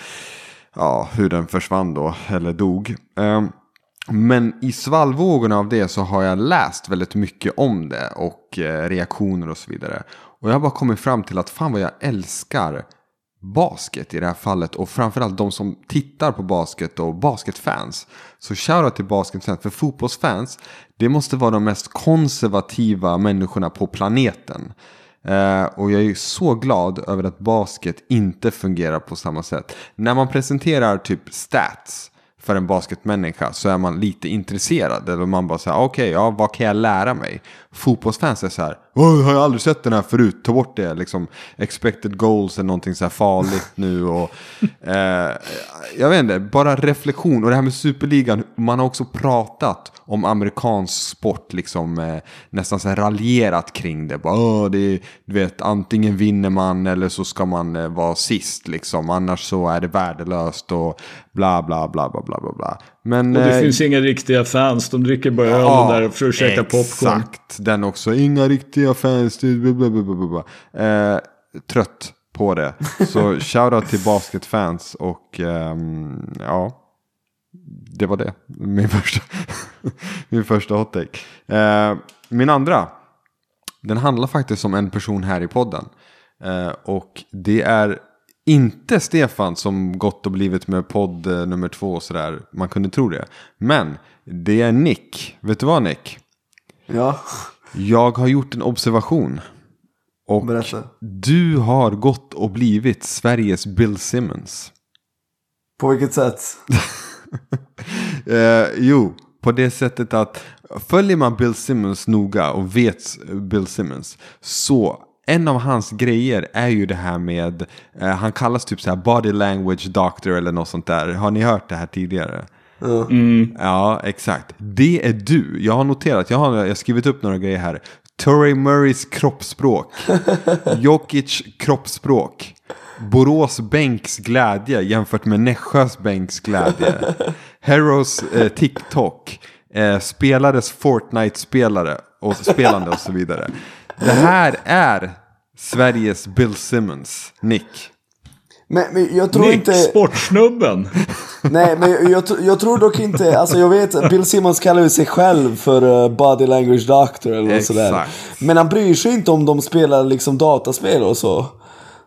ja, hur den försvann då, eller dog. Men i svallvågorna av det så har jag läst väldigt mycket om det och eh, reaktioner och så vidare. Och jag har bara kommit fram till att fan vad jag älskar basket i det här fallet och framförallt de som tittar på basket och basketfans. Så shoutout till basketfans, för fotbollsfans det måste vara de mest konservativa människorna på planeten. Eh, och jag är så glad över att basket inte fungerar på samma sätt. När man presenterar typ stats för en basketmänniska så är man lite intresserad. Eller man bara säger, ah, okej, ja, vad kan jag lära mig? Fotbollsfans är så här, "Åh, har jag aldrig sett den här förut, ta bort det. Liksom, expected goals är någonting så här farligt nu. Och, eh, jag vet inte, bara reflektion. Och det här med superligan, man har också pratat om amerikansk sport, liksom eh, nästan så här raljerat kring det. Bara, Åh, det är, du vet, antingen vinner man eller så ska man eh, vara sist, liksom. Annars så är det värdelöst och bla bla bla bla bla bla. bla. Men, Och det eh, finns inga riktiga fans. De dricker bara öl och där för att käka popcorn. Exakt, den också. Inga riktiga fans. Eh, trött på det. Så shoutout till basketfans och ehm, ja. Det var det. Min första, min första hot take. Eh, min andra. Den handlar faktiskt om en person här i podden. Eh, och det är inte Stefan som gått och blivit med podd eh, nummer två och sådär. Man kunde tro det. Men det är Nick. Vet du vad Nick? Ja, Jag har gjort en observation. Och berätta. du har gått och blivit Sveriges Bill Simmons. På vilket sätt? Eh, jo, på det sättet att följer man Bill Simmons noga och vet Bill Simmons så en av hans grejer är ju det här med, eh, han kallas typ så här body language doctor eller något sånt där. Har ni hört det här tidigare? Ja, exakt. Det är du. Jag har noterat, jag har, jag har skrivit upp några grejer här. Torrey Murrays kroppsspråk. Jokic kroppsspråk. Borås bänks glädje jämfört med Nässjös bänks glädje. Heroes eh, TikTok. Eh, spelades Fortnite-spelare och spelande och så vidare. Det här är Sveriges Bill Simmons, Nick. Men, men jag tror Nick, inte... sportsnubben. Nej, men jag, jag, tr- jag tror dock inte, alltså jag vet, Bill Simmons kallar ju sig själv för eh, body language doctor eller något sådär. Men han bryr sig inte om de spelar liksom dataspel och så.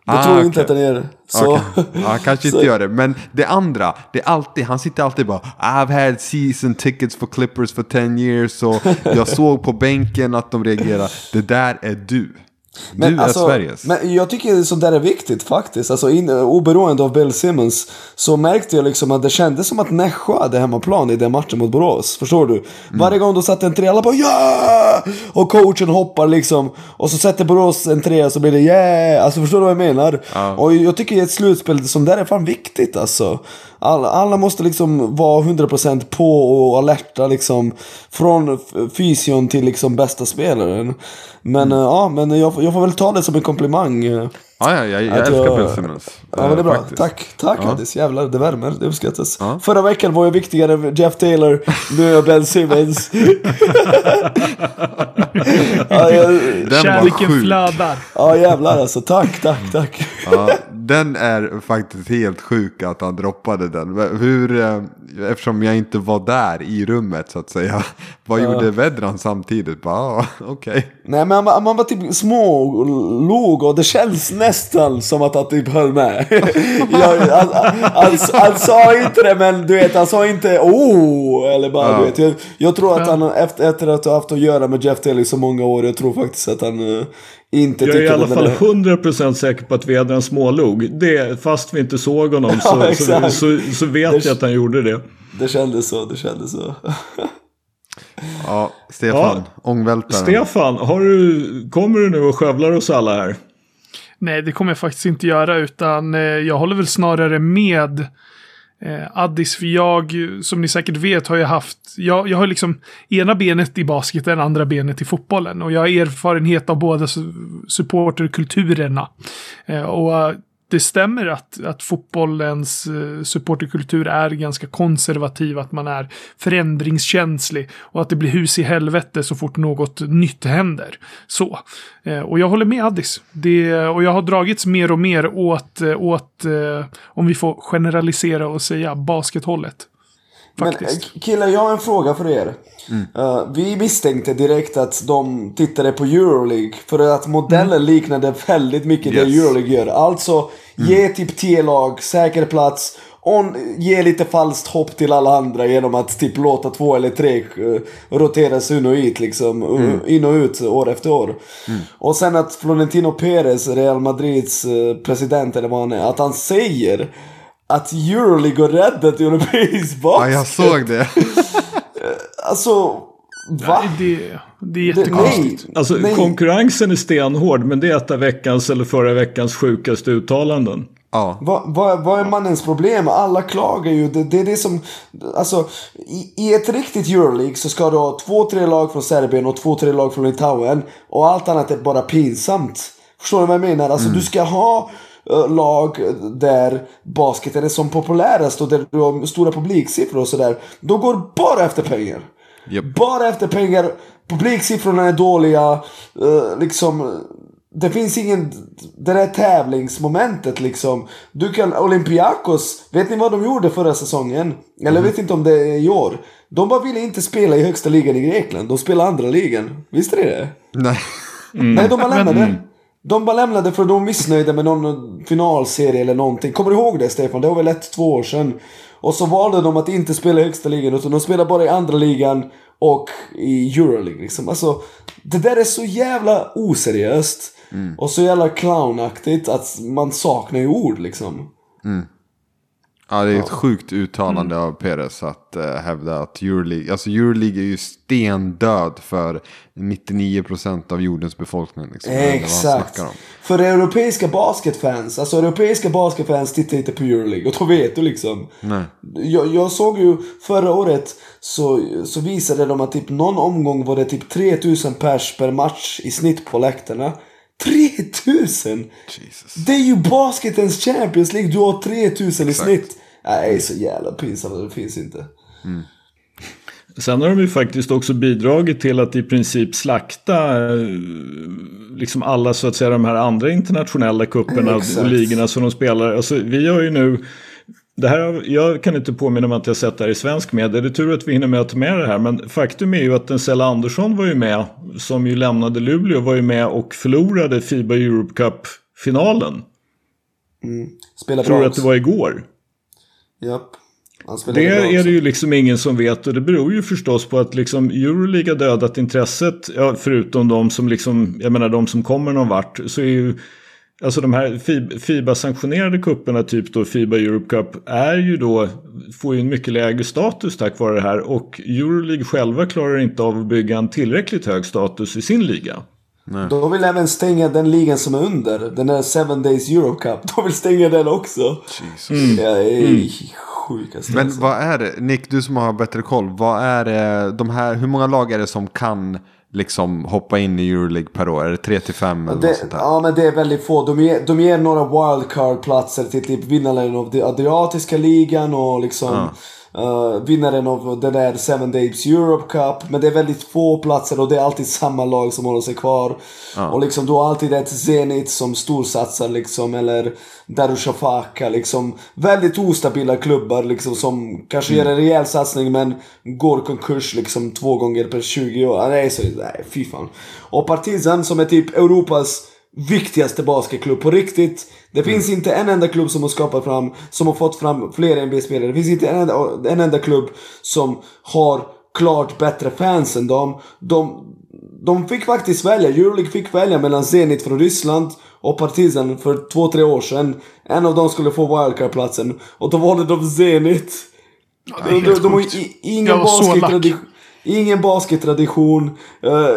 Det Ah, tror jag inte att han gör. Så, Okej. Ja, kanske inte gör det. Men det andra, det är alltid, han sitter alltid bara I've had season tickets for Clippers for 10 years. Och jag såg på bänken att de reagerade. Det där är du. Du är Sveriges. alltså, Men jag tycker sånt där är viktigt faktiskt. Alltså in, oberoende av Bill Simmons så märkte jag liksom att det kändes som att Nässjö hade hemmaplan i den matchen mot Borås. Förstår du? Mm. Varje gång de satte en tre, alla bara ja! Och coachen hoppar liksom. Och så sätter Borås en tre så blir det yeah! Alltså förstår du vad jag menar? Och jag tycker i ett slutspel som där är fan viktigt alltså. Alla, alla måste liksom vara 100% på och alerta liksom. Från fysion till liksom bästa spelaren. Men Mm. eh, ja, men jag, jag får väl ta det som en komplimang. Ja, ja, jag, jag älskar jag- Ben Simmons. Ja men det är bra. faktiskt. Tack, tack Ja. Addis. Jävlar, det värmer. Det uppskattas. Ja. Förra veckan var jag viktigare än Jeff Taylor. Nu är jag Ben Simmons. ja, jag, Den var Kärleken sjuk. flödar. ja jävlar alltså. Tack, tack, tack. Ja, den är faktiskt helt sjuk att han droppade den. Hur, eh, eftersom jag inte var där i rummet så att säga. Vad gjorde Vedran samtidigt? Bara, ah, okej. Nej men man, man var typ små och log och det känns nästan som att han typ höll med. jag, han, han, han sa inte det men du vet han sa inte oh eller bara Ja. du vet. Jag, jag tror att han efter, efter att ha haft att göra med Jeff Taylor i så många år. Jag tror faktiskt att han eh, inte Jag är i alla fall där- 100% säker på att Vedran smålog. Det, fast vi inte såg honom Ja, så, så, så, så vet Det- jag att han gjorde det. Det kändes så, det kändes så. Ja, Stefan, Ja. ångvältaren. Stefan, har du, kommer du nu och skövlar oss alla här? Nej, det kommer jag faktiskt inte göra, utan eh, jag håller väl snarare med eh, Addis, för jag, som ni säkert vet, har jag haft, jag, jag har liksom ena benet i basketen, andra benet i fotbollen. Och jag har erfarenhet av båda supporterkulturerna. Eh, och det stämmer att, att fotbollens eh, supporterkultur är ganska konservativ, att man är förändringskänslig och att det blir hus i helvete så fort något nytt händer. Så. Eh, och jag håller med Addis. Det, och jag har dragits mer och mer åt, eh, åt om vi får generalisera och säga, baskethållet. Men Faktiskt. eh, killar, jag har en fråga för er. Eh, vi misstänkte direkt att de tittade på Euroleague. För att modellen liknade väldigt mycket det Yes. Euroleague gör. Alltså, ge typ 10 lag, säker plats. On, ge lite falskt hopp till alla andra genom att typ låta två eller tre uh, roteras in och ut liksom. uh, In och ut år efter år. Och sen att Florentino Perez, Real Madrids eh, president eller vad han är, att han säger att Euroleague har räddat europeisk Ja, basket. jag såg det. Alltså, va? Det, det är jättekonstigt. nej, Alltså nej. konkurrensen är stenhård men det är ett av veckans eller förra veckans sjukaste uttalanden. Ja. Vad, vad, vad är mannens problem? Alla klagar ju. Det, det är det som... Alltså, i, i ett riktigt Euroleague så ska du ha två, tre lag från Serbien och två, tre lag från Litauen. Och allt annat är bara pinsamt. Förstår du vad jag menar? Alltså du ska ha lag där basketen är som populärast och där du har stora publiksiffror och sådär. De går bara efter pengar. Japp. Bara efter pengar. Publiksiffrorna är dåliga. eh, liksom. Det finns ingen... Det där tävlingsmomentet liksom. Du kan... Olympiakos. Vet ni vad de gjorde förra säsongen? Eller jag vet inte om det är i år. De bara ville inte spela i högsta ligan i Grekland. De spelade andra ligan. Visste ni det? Nej. Nej, de bara lämnade. De bara lämnade för de var missnöjda med någon finalserie eller någonting. Kommer du ihåg det Stefan? Det var väl ett, två år sedan. Och så valde de att inte spela i högsta ligan utan de spelar bara i andra ligan och i Euroleague liksom. Alltså, det där är så jävla oseriöst. Och så jävla clownaktigt att man saknar ju ord liksom. Ja, det är ett sjukt uttalande av Perez att uh, hävda att Euroleague, alltså Euroleague är ju stendöd för 99% av jordens befolkning. Liksom, Exakt. För europeiska basketfans, alltså europeiska basketfans tittar inte på Euroleague och då vet du liksom. Nej. Jag, jag såg ju förra året så, så visade de att typ någon omgång var det typ 3000 pers per match i snitt på läktarna. 3000! Jesus. Det är ju basketens Champions League, du har 3000 i Exakt. snitt. Nej, så jävla pinsamt, det finns inte. Sen har de ju faktiskt också bidragit till att i princip slakta eh, liksom alla så att säga de här andra internationella kupperna Exakt. och ligorna som de spelar. Alltså vi har ju nu det här, jag kan inte påminna mig att jag sett det här i svensk media. Det är tur att vi hinner med att ta med det här. Men faktum är ju att Stella Andersson var ju med, som ju lämnade Luleå, var ju med och förlorade Fiba Europe Cup-finalen. Spelar Tror att det var igår? Japp. Det är det ju liksom ingen som vet och det beror ju förstås på att liksom Euroleague har dödat intresset. Ja, förutom de som liksom, jag menar de som kommer någon vart. Så är ju, alltså de här Fib- FIBA-sanktionerade kupperna, typ då Fiba Europe Cup, är ju då, får ju en mycket lägre status tack vare det här. Och Euroleague själva klarar inte av att bygga en tillräckligt hög status i sin liga. De vill även stänga den ligan som är under. Den där 7 Days Euro Cup. De vill stänga den också. Jesus. Ja, det är sjukaste. Men alltså. vad är det, Nick du som har bättre koll, vad är det, de här, hur många lag är det som kan liksom hoppa in i Euroleague per år? Är det 3 till 5 eller det, något sånt här? ja men det är väldigt få. De ger, de ger några wildcard-platser till typ vinnaren av den Adriatiska ligan och liksom eh, vinnaren av den där Seven Days Europe Cup. Men det är väldigt få platser och det är alltid samma lag som håller sig kvar. Och liksom du har alltid ett Zenit som storsatsar liksom eller Darushafaka liksom. Väldigt ostabila klubbar liksom som kanske gör en rejäl satsning men går konkurs liksom två gånger per 20 år. Ja, Det är så, nej fy fan. Och Partizan som är typ Europas viktigaste basketklubb på riktigt. Det finns inte en enda klubb som har skapat fram, som har fått fram fler NBA-spelare. Det finns inte en enda, en enda klubb som har klart bättre fans än dem. De, de fick faktiskt välja, Euroleague fick välja mellan Zenit från Ryssland och Partizan för två, tre år sedan. En av dem skulle få wildcard-platsen och då valde de Zenit. det är de, de, de har ingen lack. baskettradition. Ingen baskettradition. Eh,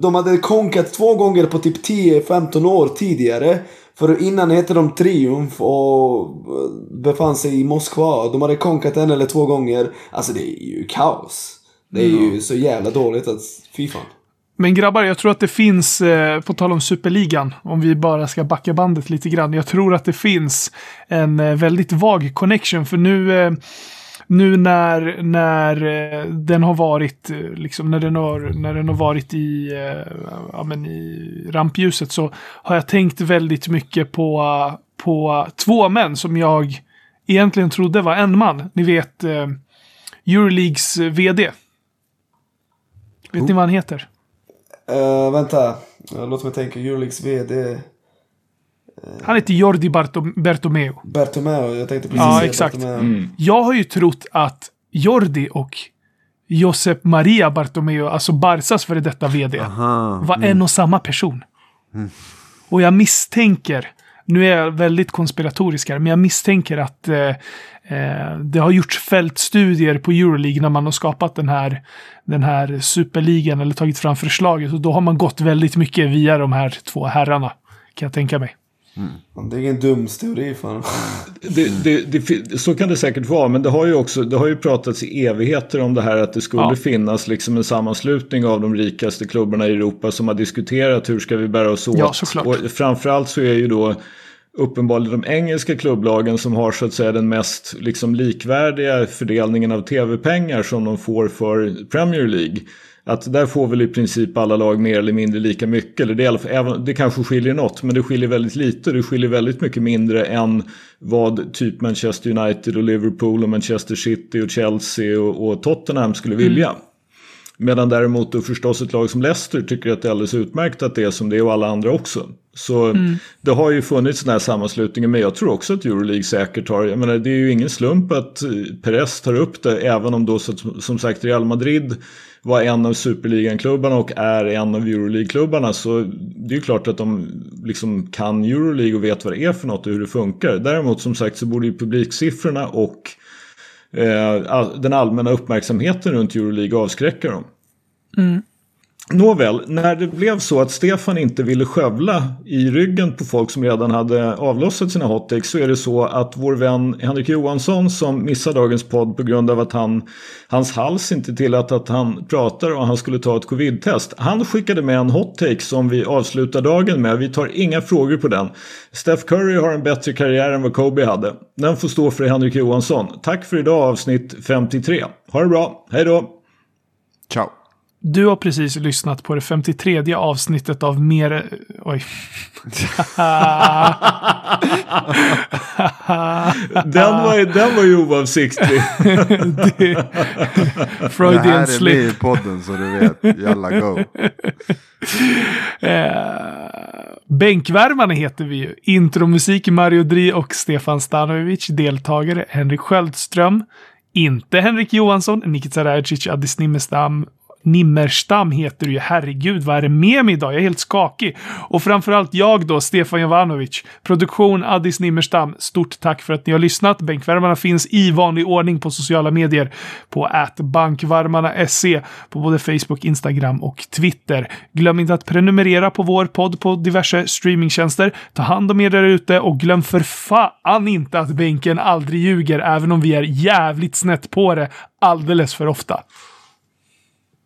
De hade konkat två gånger på typ 10-15 år tidigare. För innan hette de Triumf och eh, befann sig i Moskva. De hade konkat en eller två gånger. Alltså det är ju kaos. Det är ju så jävla dåligt att, fy fan. Men grabbar, jag tror att det finns, eh, på tal om Superligan, om vi bara ska backa bandet lite grann. Jag tror att det finns en eh, väldigt vag connection. För nu, eh, nu när, när eh, den har varit, eh, liksom när den har, när den har varit i, eh, ja, men i rampljuset så har jag tänkt väldigt mycket på, på två män som jag egentligen trodde var en man. Ni vet eh, Euroleagues vd. Vet ni vad han heter? Uh, vänta, låt mig tänka. Euroleagues VD Han heter Jordi Bartom Bertomeu. Bertomeu. Jag tänkte precis Ja, säga exakt. Bertomeu. Jag har ju trott att Jordi och Josep Maria Bartomeu, alltså Barsas före detta vd, Aha. var en och samma person. Och jag misstänker, nu är jag väldigt konspiratorisk här, men jag misstänker att eh, eh, det har gjorts fältstudier på Euroleague när man har skapat den här, den här superligan eller tagit fram förslaget. Och då har man gått väldigt mycket via de här två herrarna, kan jag tänka mig. Det är ingen dum teori fan. Det, det, det, så kan det säkert vara, men det har ju också det har ju pratats i evigheter om det här att det skulle Ja. finnas liksom en sammanslutning av de rikaste klubbarna i Europa som har diskuterat hur ska vi bära oss åt. Ja, såklart. Och framförallt så är ju då uppenbarligen de engelska klubblagen som har så att säga den mest liksom likvärdiga fördelningen av tv-pengar som de får för Premier League. Att där får väl i princip alla lag mer eller mindre lika mycket. Eller det, fall, även, det kanske skiljer något, men det skiljer väldigt lite. Det skiljer väldigt mycket mindre än vad typ Manchester United och Liverpool och Manchester City och Chelsea och, och Tottenham skulle vilja. Medan däremot då förstås ett lag som Leicester tycker att det är alldeles utmärkt att det är som det är och alla andra också. Så det har ju funnits sådana här sammanslutningar men jag tror också att Euroleague säkert har, jag menar det är ju ingen slump att eh, Perez tar upp det även om då som sagt Real Madrid var en av superligan-klubbarna och är en av Euroleague-klubbarna så det är ju klart att de liksom kan Euroleague och vet vad det är för något och hur det funkar. Däremot som sagt så borde ju publiksiffrorna och eh, all- den allmänna uppmärksamheten runt Euroleague avskräcka dem. Mm. Nåväl, när det blev så att Stefan inte ville skövla i ryggen på folk som redan hade avlossat sina hottakes så är det så att vår vän Henrik Johansson som missar dagens podd på grund av att han, hans hals inte tillät att han pratar och han skulle ta ett covid-test. Han skickade med en hottake som vi avslutar dagen med. Vi tar inga frågor på den. Steph Curry har en bättre karriär än vad Kobe hade. Den får stå för Henrik Johansson. Tack för idag avsnitt 53. Ha det bra, hej då! Ciao. Du har precis lyssnat på det 53 avsnittet av Mer... Oj. Den var, den var ju oavsiktlig. Det- Det här Freudian är slip. med i podden så du vet. Jalla go. Eh, Bänkvärmarna heter vi ju. Intromusik Mario Dri och Stefan Stanovic. Deltagare Henrik Sköldström. Inte Henrik Johansson, Nikita Rajic, Addis Nimestam, Nimmerstam heter du ju. Herregud, vad är det med mig idag? Jag är helt skakig. Och framförallt jag då, Stefan Jovanovic. Produktion Addis Nimmerstam. Stort tack för att ni har lyssnat. Bänkvärmarna finns i vanlig ordning på sociala medier. På bankvarmarna.se på både Facebook, Instagram och Twitter. Glöm inte att prenumerera på vår podd på diverse streamingtjänster. Ta hand om er där ute och glöm för fan inte att bänken aldrig ljuger, även om vi är jävligt snett på det alldeles för ofta.